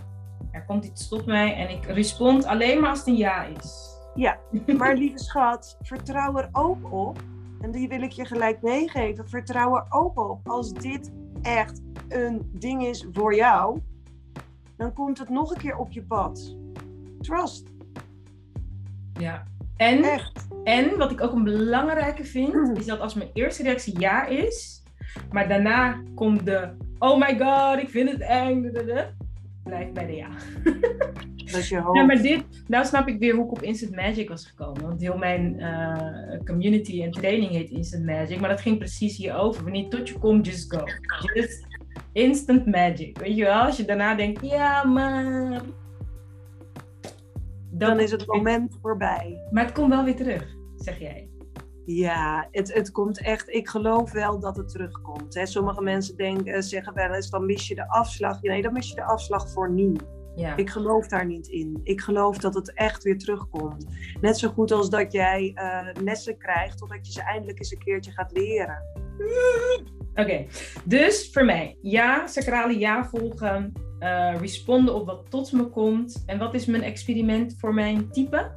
Er komt iets tot mij en ik respond alleen maar als het een ja is. Ja, [laughs] maar lieve schat, vertrouw er ook op. En die wil ik je gelijk meegeven. Vertrouw er ook op. Als dit echt een ding is voor jou, dan komt het nog een keer op je pad. Trust. Ja. En, Echt. en wat ik ook een belangrijke vind, is dat als mijn eerste reactie ja is, maar daarna komt de oh my god, ik vind het eng, [laughs] blijf bij de ja. [laughs] Dat je hoofd. Ja, maar dit, nou snap ik weer hoe ik op Instant Magic was gekomen. Want heel mijn eh, community en training heet Instant Magic. Maar dat ging precies hierover. Wanneer tot je komt, just go. Just instant magic. Weet je wel? Als je daarna denkt, ja, maar... Dan is het moment voorbij. Maar het komt wel weer terug, zeg jij. Ja, het, het komt echt. Ik geloof wel dat het terugkomt. Hè. Sommige mensen denken, zeggen wel eens: dan mis je de afslag. Nee, dan mis je de afslag voor nu. Ja. Ik geloof daar niet in. Ik geloof dat het echt weer terugkomt. Net zo goed als dat jij eh, lessen krijgt, totdat je ze eindelijk eens een keertje gaat leren. Oké, dus voor mij, ja, sacrale ja volgen, eh, responden op wat tot me komt. En wat is mijn experiment voor mijn type?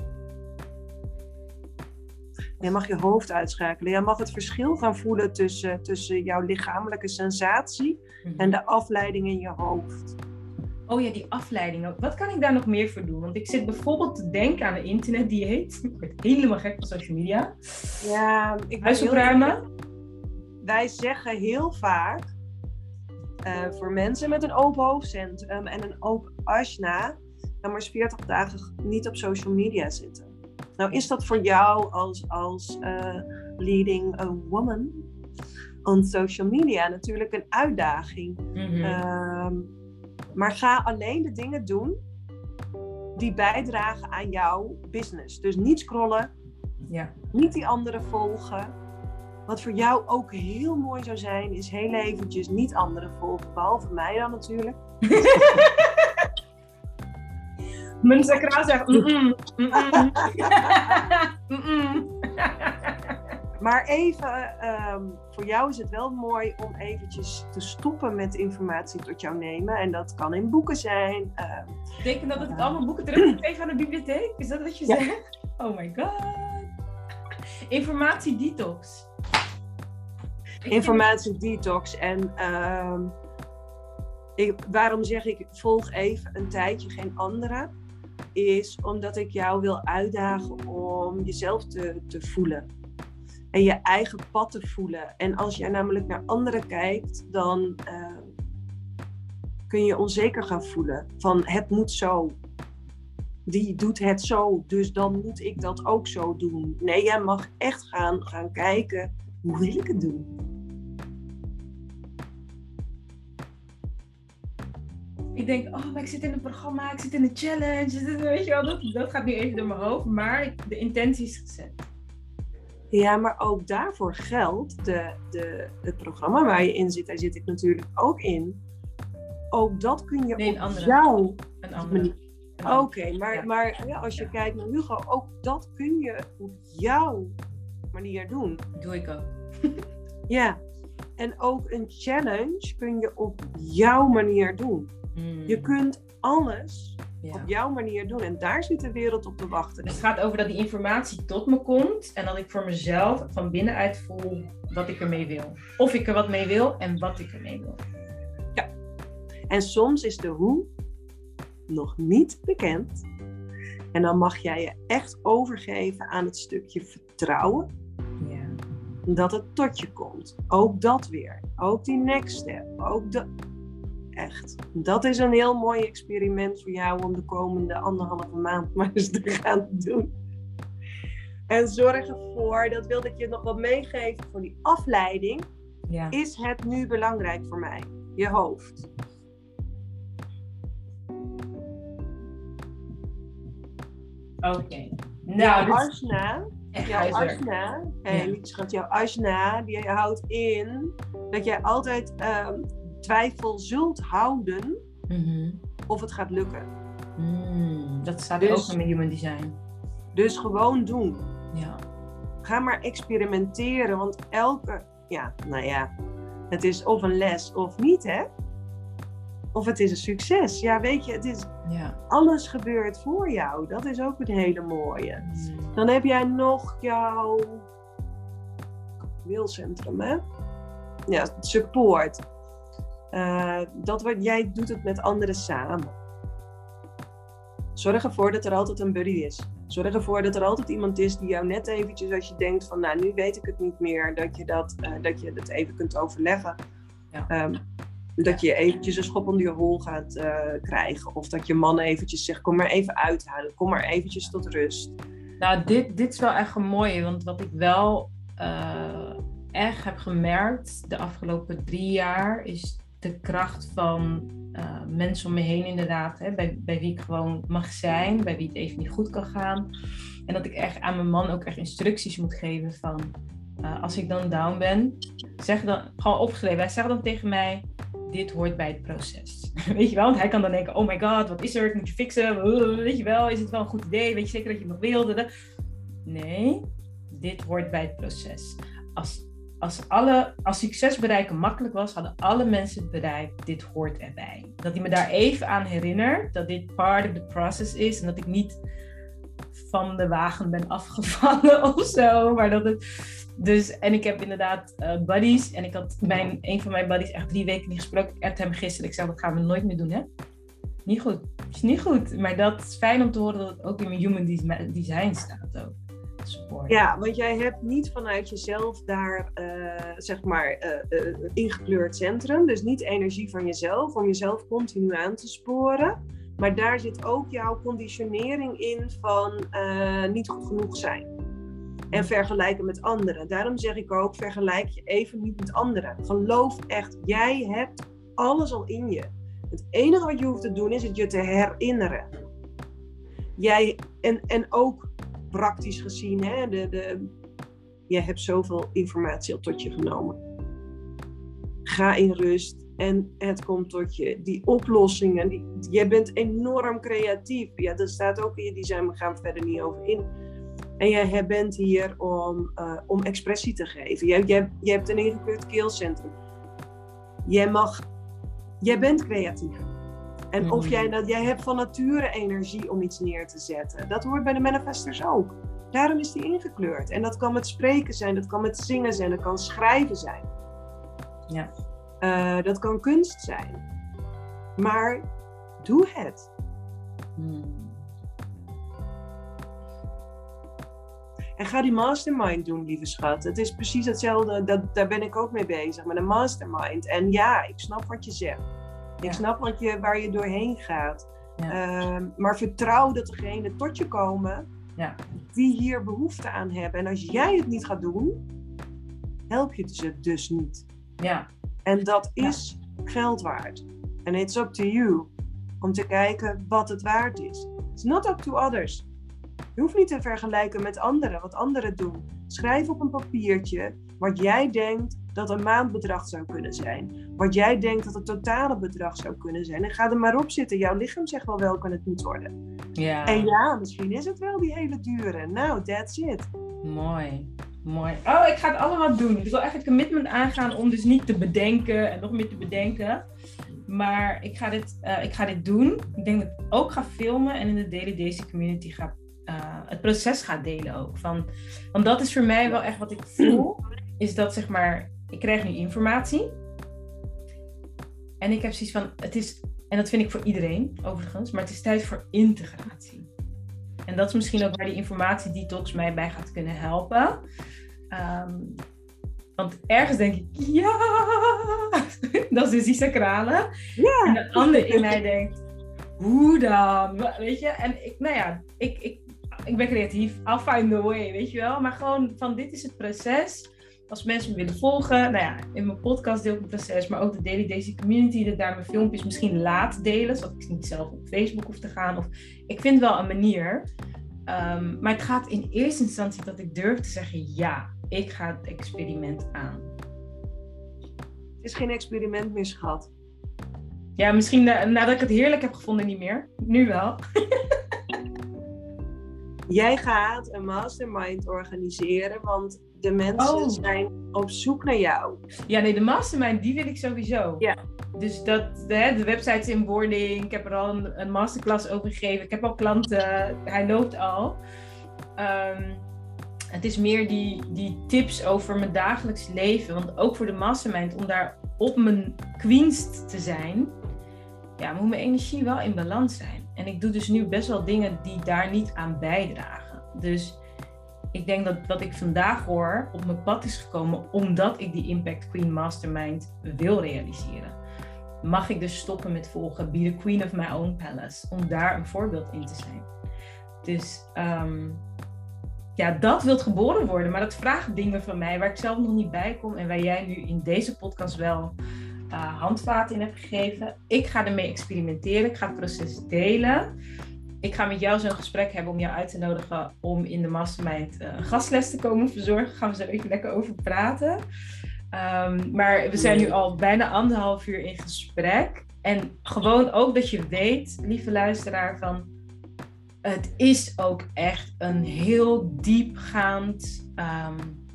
Jij mag je hoofd uitschakelen. Jij mag het verschil gaan voelen tussen, tussen jouw lichamelijke sensatie en de afleiding in je hoofd. Oh ja, die afleidingen. Wat kan ik daar nog meer voor doen? Want ik zit bijvoorbeeld te denken aan een internetdieet. [laughs] Ik word helemaal gek van social media. Ja, ik Huis opruimen. wij zeggen heel vaak eh, voor mensen met een open hoofdcentrum en een open asna, dan maar eens 40 dagen niet op social media zitten. Nou is dat voor jou als, als eh, leading a woman on social media natuurlijk een uitdaging. Ehm, maar ga alleen de dingen doen die bijdragen aan jouw business. Dus niet scrollen, ja. niet die anderen volgen. Wat voor jou ook heel mooi zou zijn, is heel eventjes niet anderen volgen. Behalve mij dan natuurlijk. [laughs] Mijn sacraal zegt. [laughs] [laughs] Maar even, ehm, voor jou is het wel mooi om eventjes te stoppen met informatie tot jou nemen. En dat kan in boeken zijn. ehm, Betekent dat dat ik allemaal boeken terug moet geven aan de bibliotheek? Is dat wat je Ja. zegt? Oh my god. Informatie detox. Ik informatie detox. En ehm, ik, waarom zeg ik volg even een tijdje geen anderen? Is omdat ik jou wil uitdagen om jezelf te, te voelen. En je eigen pad te voelen. En als jij namelijk naar anderen kijkt, dan eh, kun je onzeker gaan voelen. Van het moet zo. Die doet het zo, dus dan moet ik dat ook zo doen. Nee, jij mag echt gaan, gaan kijken, hoe wil ik het doen? Ik denk, oh, maar ik zit in een programma, ik zit in een challenge. [laughs] Weet je wel, dat, dat gaat nu even door mijn hoofd. Maar de intentie is gezet. Ja, maar ook daarvoor geldt de, de, het programma waar je in zit. Daar zit ik natuurlijk ook in. Ook dat kun je Nee, een op jouw Een andere. Oké, maar, Ja. maar ja, als je kijkt naar Hugo, ook dat kun je op jouw manier doen. Doe ik ook. [laughs] Ja. En ook een challenge kun je op jouw manier doen. Mm. Je kunt alles Ja. op jouw manier doen. En daar zit de wereld op te wachten. Het gaat over dat die informatie tot me komt en dat ik voor mezelf van binnenuit voel wat ik ermee wil. Of ik er wat mee wil en wat ik ermee wil. En soms is de hoe nog niet bekend. En dan mag jij je echt overgeven aan het stukje vertrouwen Ja. dat het tot je komt. Ook dat weer. Ook die next step. Ook de. Echt. Dat is een heel mooi experiment voor jou om de komende anderhalve maand [laughs] maar eens te gaan doen. En zorg ervoor, dat wilde ik je nog wat meegeven voor die afleiding. ja. Is het nu belangrijk voor mij? Je hoofd. Oké. Nou, jouw asna, echt jouw hey, Ja. schat, jouw asna, die houdt in dat jij altijd ehm, twijfel zult houden Mhm. of het gaat lukken. Mm, dat staat Dus- ook in mijn human design. Dus gewoon doen. Ja. Ga maar experimenteren, want elke, ja, nou ja, het is of een les of niet, hè? Of het is een succes. Ja, weet je, het is, Ja. alles gebeurt voor jou. Dat is ook een hele mooie. Mm. Dan heb jij nog jouw wilcentrum, hè? Ja, support. Eh, dat wat jij doet het met anderen samen. Zorg ervoor dat er altijd een buddy is. Zorg ervoor dat er altijd iemand is die jou net eventjes, als je denkt van, nou, nu weet ik het niet meer, dat je dat, eh, dat, je dat even kunt overleggen. Ja. Ehm, dat je eventjes een schop onder je hol gaat eh, krijgen. Of dat je man eventjes zegt, kom maar even uithalen. Kom maar eventjes tot rust. Nou, dit, dit is wel echt een mooie, want wat ik wel echt heb gemerkt de afgelopen drie jaar is de kracht van eh, mensen om me heen inderdaad, hè, bij, bij wie ik gewoon mag zijn, bij wie het even niet goed kan gaan. En dat ik echt aan mijn man ook echt instructies moet geven van, eh, als ik dan down ben, zeg dan, gewoon opgeschreven, hij zegt dan tegen mij, dit hoort bij het proces. [laughs] Weet je wel, want hij kan dan denken, oh my god, wat is er, ik moet je fixen, [laughs] weet je wel, is het wel een goed idee, weet je zeker dat je het nog wilde? Nee, dit hoort bij het proces. Als, als, alle, als succes bereiken makkelijk was, hadden alle mensen het bereikt, dit hoort erbij. Dat hij me daar even aan herinnert, dat dit part of the process is en dat ik niet van de wagen ben afgevallen [laughs] of zo, maar dat het... Dus, en ik heb inderdaad eh, buddies. En ik had mijn, een van mijn buddies echt drie weken niet gesproken. Ik appte hem gisteren. Ik zei, dat gaan we nooit meer doen, hè? Niet goed. Is niet goed. Maar dat is fijn om te horen dat het ook in mijn human des- design staat ook. Ja, want jij hebt niet vanuit jezelf daar, eh, zeg maar, eh, eh, ingekleurd centrum. Dus niet energie van jezelf, om jezelf continu aan te sporen. Maar daar zit ook jouw conditionering in van niet goed genoeg zijn. En vergelijken met anderen. Daarom zeg ik ook, vergelijk je even niet met anderen. Geloof echt, jij hebt alles al in je. Het enige wat je hoeft te doen is het je te herinneren. Jij, en, en ook praktisch gezien, hè, de, de, je hebt zoveel informatie al tot je genomen. Ga in rust en het komt tot je. Die oplossingen, die, jij bent enorm creatief. Ja, dat staat ook in je design, we gaan verder niet over in. En jij bent hier om, uh, om expressie te geven. Jij, jij, hebt een ingekleurd keelcentrum. Jij mag, jij bent creatief. En mm. of jij dat, jij hebt van nature energie om iets neer te zetten. Dat hoort bij de manifestors ook. Daarom is die ingekleurd. En dat kan met spreken zijn, dat kan met zingen zijn, dat kan schrijven zijn. Ja. Uh, dat kan kunst zijn. Maar doe het. Hmm. En ga die mastermind doen, lieve schat. Het is precies hetzelfde, dat, daar ben ik ook mee bezig, met een mastermind. En ja, ik snap wat je zegt. Ja. Ik snap wat je, waar je doorheen gaat. Ja. Uh, maar vertrouw dat degenen tot je komen ja. die hier behoefte aan hebben. En als jij het niet gaat doen, help je ze dus niet. Ja. En dat is geld waard. En it's up to you om te kijken wat het waard is. It's not up to others. Je hoeft niet te vergelijken met anderen, wat anderen doen. Schrijf op een papiertje wat jij denkt dat een maandbedrag zou kunnen zijn. Wat jij denkt dat het totale bedrag zou kunnen zijn. En ga er maar op zitten. Jouw lichaam zegt wel welke het moet worden. Ja. En ja, misschien is het wel die hele dure. Nou, that's it. Mooi. Mooi. Oh, ik ga het allemaal doen. Ik wil echt een commitment aangaan om dus niet te bedenken en nog meer te bedenken. Maar ik ga dit, uh, ik ga dit doen. Ik denk dat ik ook ga filmen en in de Daily Daisy community ga uh, het proces ga delen ook. Van, want dat is voor mij wel echt wat ik voel. Is dat zeg maar, ik krijg nu informatie. En ik heb zoiets van, het is, en dat vind ik voor iedereen overigens, maar het is tijd voor integratie. En dat is misschien ook waar die informatie detox mij bij gaat kunnen helpen. Um, want ergens denk ik, ja, [laughs] dat is dus die sacrale. Ja. En de ander in mij denkt, hoe dan? Weet je? En ik, nou ja, ik, ik, ik ben creatief. I'll find the way, weet je wel? Maar gewoon van dit is het proces. Als mensen me willen volgen, nou ja, in mijn podcast deel ik het proces, maar ook de Daily Daisy Community, dat daar mijn filmpjes misschien laat delen, zodat ik niet zelf op Facebook hoef te gaan. Of, ik vind wel een manier. Um, maar het gaat in eerste instantie dat ik durf te zeggen, ja, ik ga het experiment aan. Het is geen experiment meer, schat. Ja, misschien na, nadat ik het heerlijk heb gevonden niet meer. Nu wel. [laughs] Jij gaat een mastermind organiseren, want de mensen Oh. zijn op zoek naar jou. Ja, nee, de mastermind, die wil ik sowieso. Ja. Dus dat, de, de website is in wording. Ik heb er al een, een masterclass over gegeven. Ik heb al klanten. Hij loopt al. Ehm, het is meer die, die tips over mijn dagelijks leven. Want ook voor de mastermind, om daar op mijn queenst te zijn, ja, moet mijn energie wel in balans zijn. En ik doe dus nu best wel dingen die daar niet aan bijdragen. Dus ik denk dat wat ik vandaag hoor op mijn pad is gekomen omdat ik die Impact Queen Mastermind wil realiseren. Mag ik dus stoppen met volgen Be the Queen of My Own Palace, om daar een voorbeeld in te zijn. Dus ehm, ja, dat wil geboren worden, maar dat vraagt dingen van mij waar ik zelf nog niet bij kom en waar jij nu in deze podcast wel uh, handvaten in hebt gegeven. Ik ga ermee experimenteren, ik ga het proces delen ik ga met jou zo'n gesprek hebben om jou uit te nodigen om in de mastermind een gastles te komen verzorgen. Gaan we zo even lekker over praten. Um, maar we zijn nu al bijna anderhalf uur in gesprek. En gewoon ook dat je weet, lieve luisteraar, van het is ook echt een heel diepgaand um,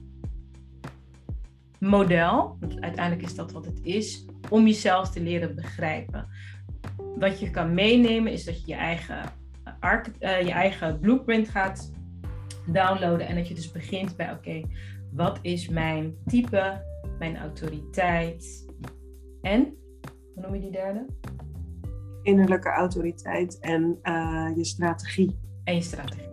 model. Uiteindelijk is dat wat het is, om jezelf te leren begrijpen. Wat je kan meenemen is dat je je eigen uh, je eigen blueprint gaat downloaden. En dat je dus begint bij, oké, okay, wat is mijn type, mijn autoriteit en, hoe noem je die derde? Innerlijke autoriteit en uh, je strategie. En je strategie.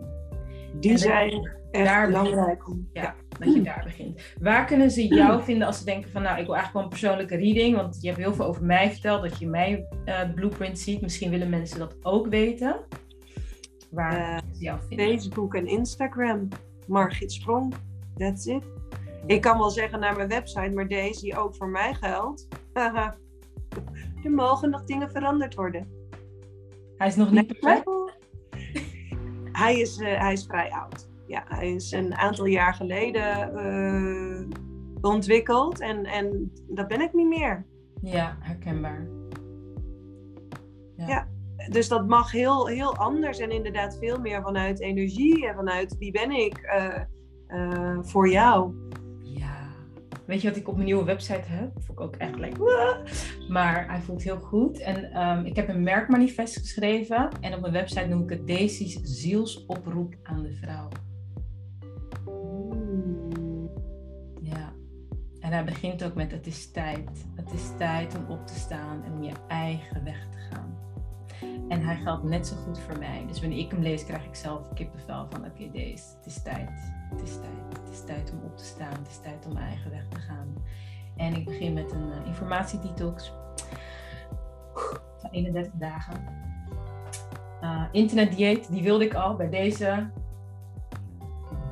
Die en zijn echt daar belangrijk. Om, ja, ja, dat je daar begint. Waar kunnen ze jou [clears throat] vinden als ze denken van, nou, ik wil eigenlijk wel een persoonlijke reading, want je hebt heel veel over mij verteld, dat je mijn uh, blueprint ziet. Misschien willen mensen dat ook weten waar uh, vinden. Facebook en Instagram. Margit Sprong, that's it. Ik kan wel zeggen naar mijn website, maar deze die ook voor mij geldt. [laughs] er mogen nog dingen veranderd worden. Hij is nog niet perfect? Hij is, uh, hij is vrij oud. Ja, hij is een aantal jaar geleden uh, ontwikkeld en, en dat ben ik niet meer. Ja, herkenbaar. Ja. ja dus dat mag heel, heel anders en inderdaad veel meer vanuit energie en vanuit wie ben ik uh, uh, voor jou. Ja, weet je wat ik op mijn nieuwe website heb? Vond ik ook echt lekker. Maar hij voelt heel goed. En um, ik heb een merkmanifest geschreven en op mijn website noem ik het Daisy's zielsoproep aan de vrouw. Hmm. Ja. En hij begint ook met het is tijd. Het is tijd om op te staan en om je eigen weg te gaan. En hij geldt net zo goed voor mij. Dus wanneer ik hem lees, krijg ik zelf kippenvel van: oké, deze, het is tijd. Het is tijd. Het is tijd om op te staan. Het is tijd om mijn eigen weg te gaan. En ik begin met een uh, informatiedetox van 31 dagen. Uh, internetdieet, die wilde ik al bij deze.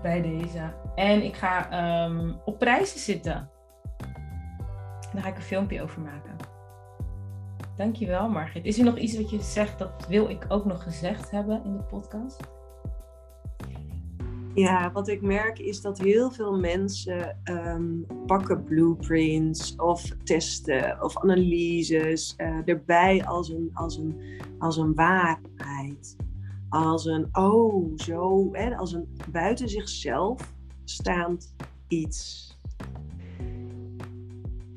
Bij deze. En ik ga um, op prijzen zitten. En daar ga ik een filmpje over maken. Dankjewel, Margit. Is er nog iets wat je zegt, dat wil ik ook nog gezegd hebben in de podcast? Ja, wat ik merk is dat heel veel mensen um, pakken blueprints of testen of analyses uh, erbij als een, als, een, als een waarheid. Als een, oh, zo, hè, als een buiten zichzelf staand iets.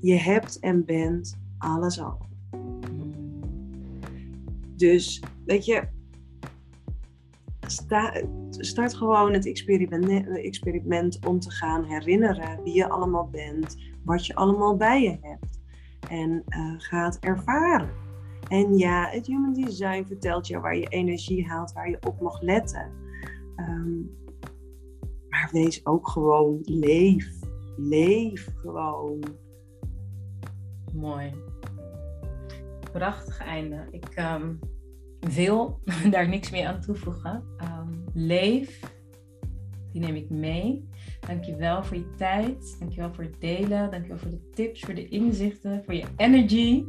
Je hebt en bent alles al. Dus weet je, sta, start gewoon het experiment, om te gaan herinneren wie je allemaal bent, wat je allemaal bij je hebt. En uh, ga het ervaren. En ja, het Human Design vertelt je waar je energie haalt, waar je op mag letten. Um, maar wees ook gewoon leef. Leef gewoon. Mooi prachtig einde. Ik um, wil [laughs] daar niks meer aan toevoegen. Um, leef, die neem ik mee. Dankjewel voor je tijd. Dankjewel voor het delen. Dankjewel voor de tips, voor de inzichten, voor je energy.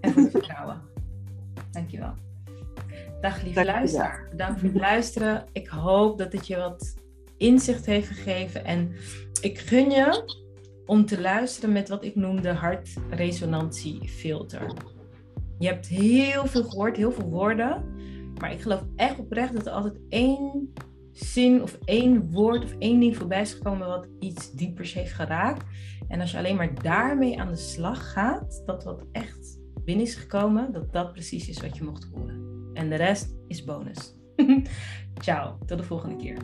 En voor het vertrouwen. [laughs] Dankjewel. Dag lieve luisteraar. Bedankt voor het luisteren. Ik hoop dat het je wat inzicht heeft gegeven. En ik gun je om te luisteren met wat ik noem de hartresonantiefilter. Je hebt heel veel gehoord, heel veel woorden. Maar ik geloof echt oprecht dat er altijd één zin of één woord of één ding voorbij is gekomen wat iets diepers heeft geraakt. En als je alleen maar daarmee aan de slag gaat, dat wat echt binnen is gekomen, dat dat precies is wat je mocht horen. En de rest is bonus. [laughs] Ciao, tot de volgende keer.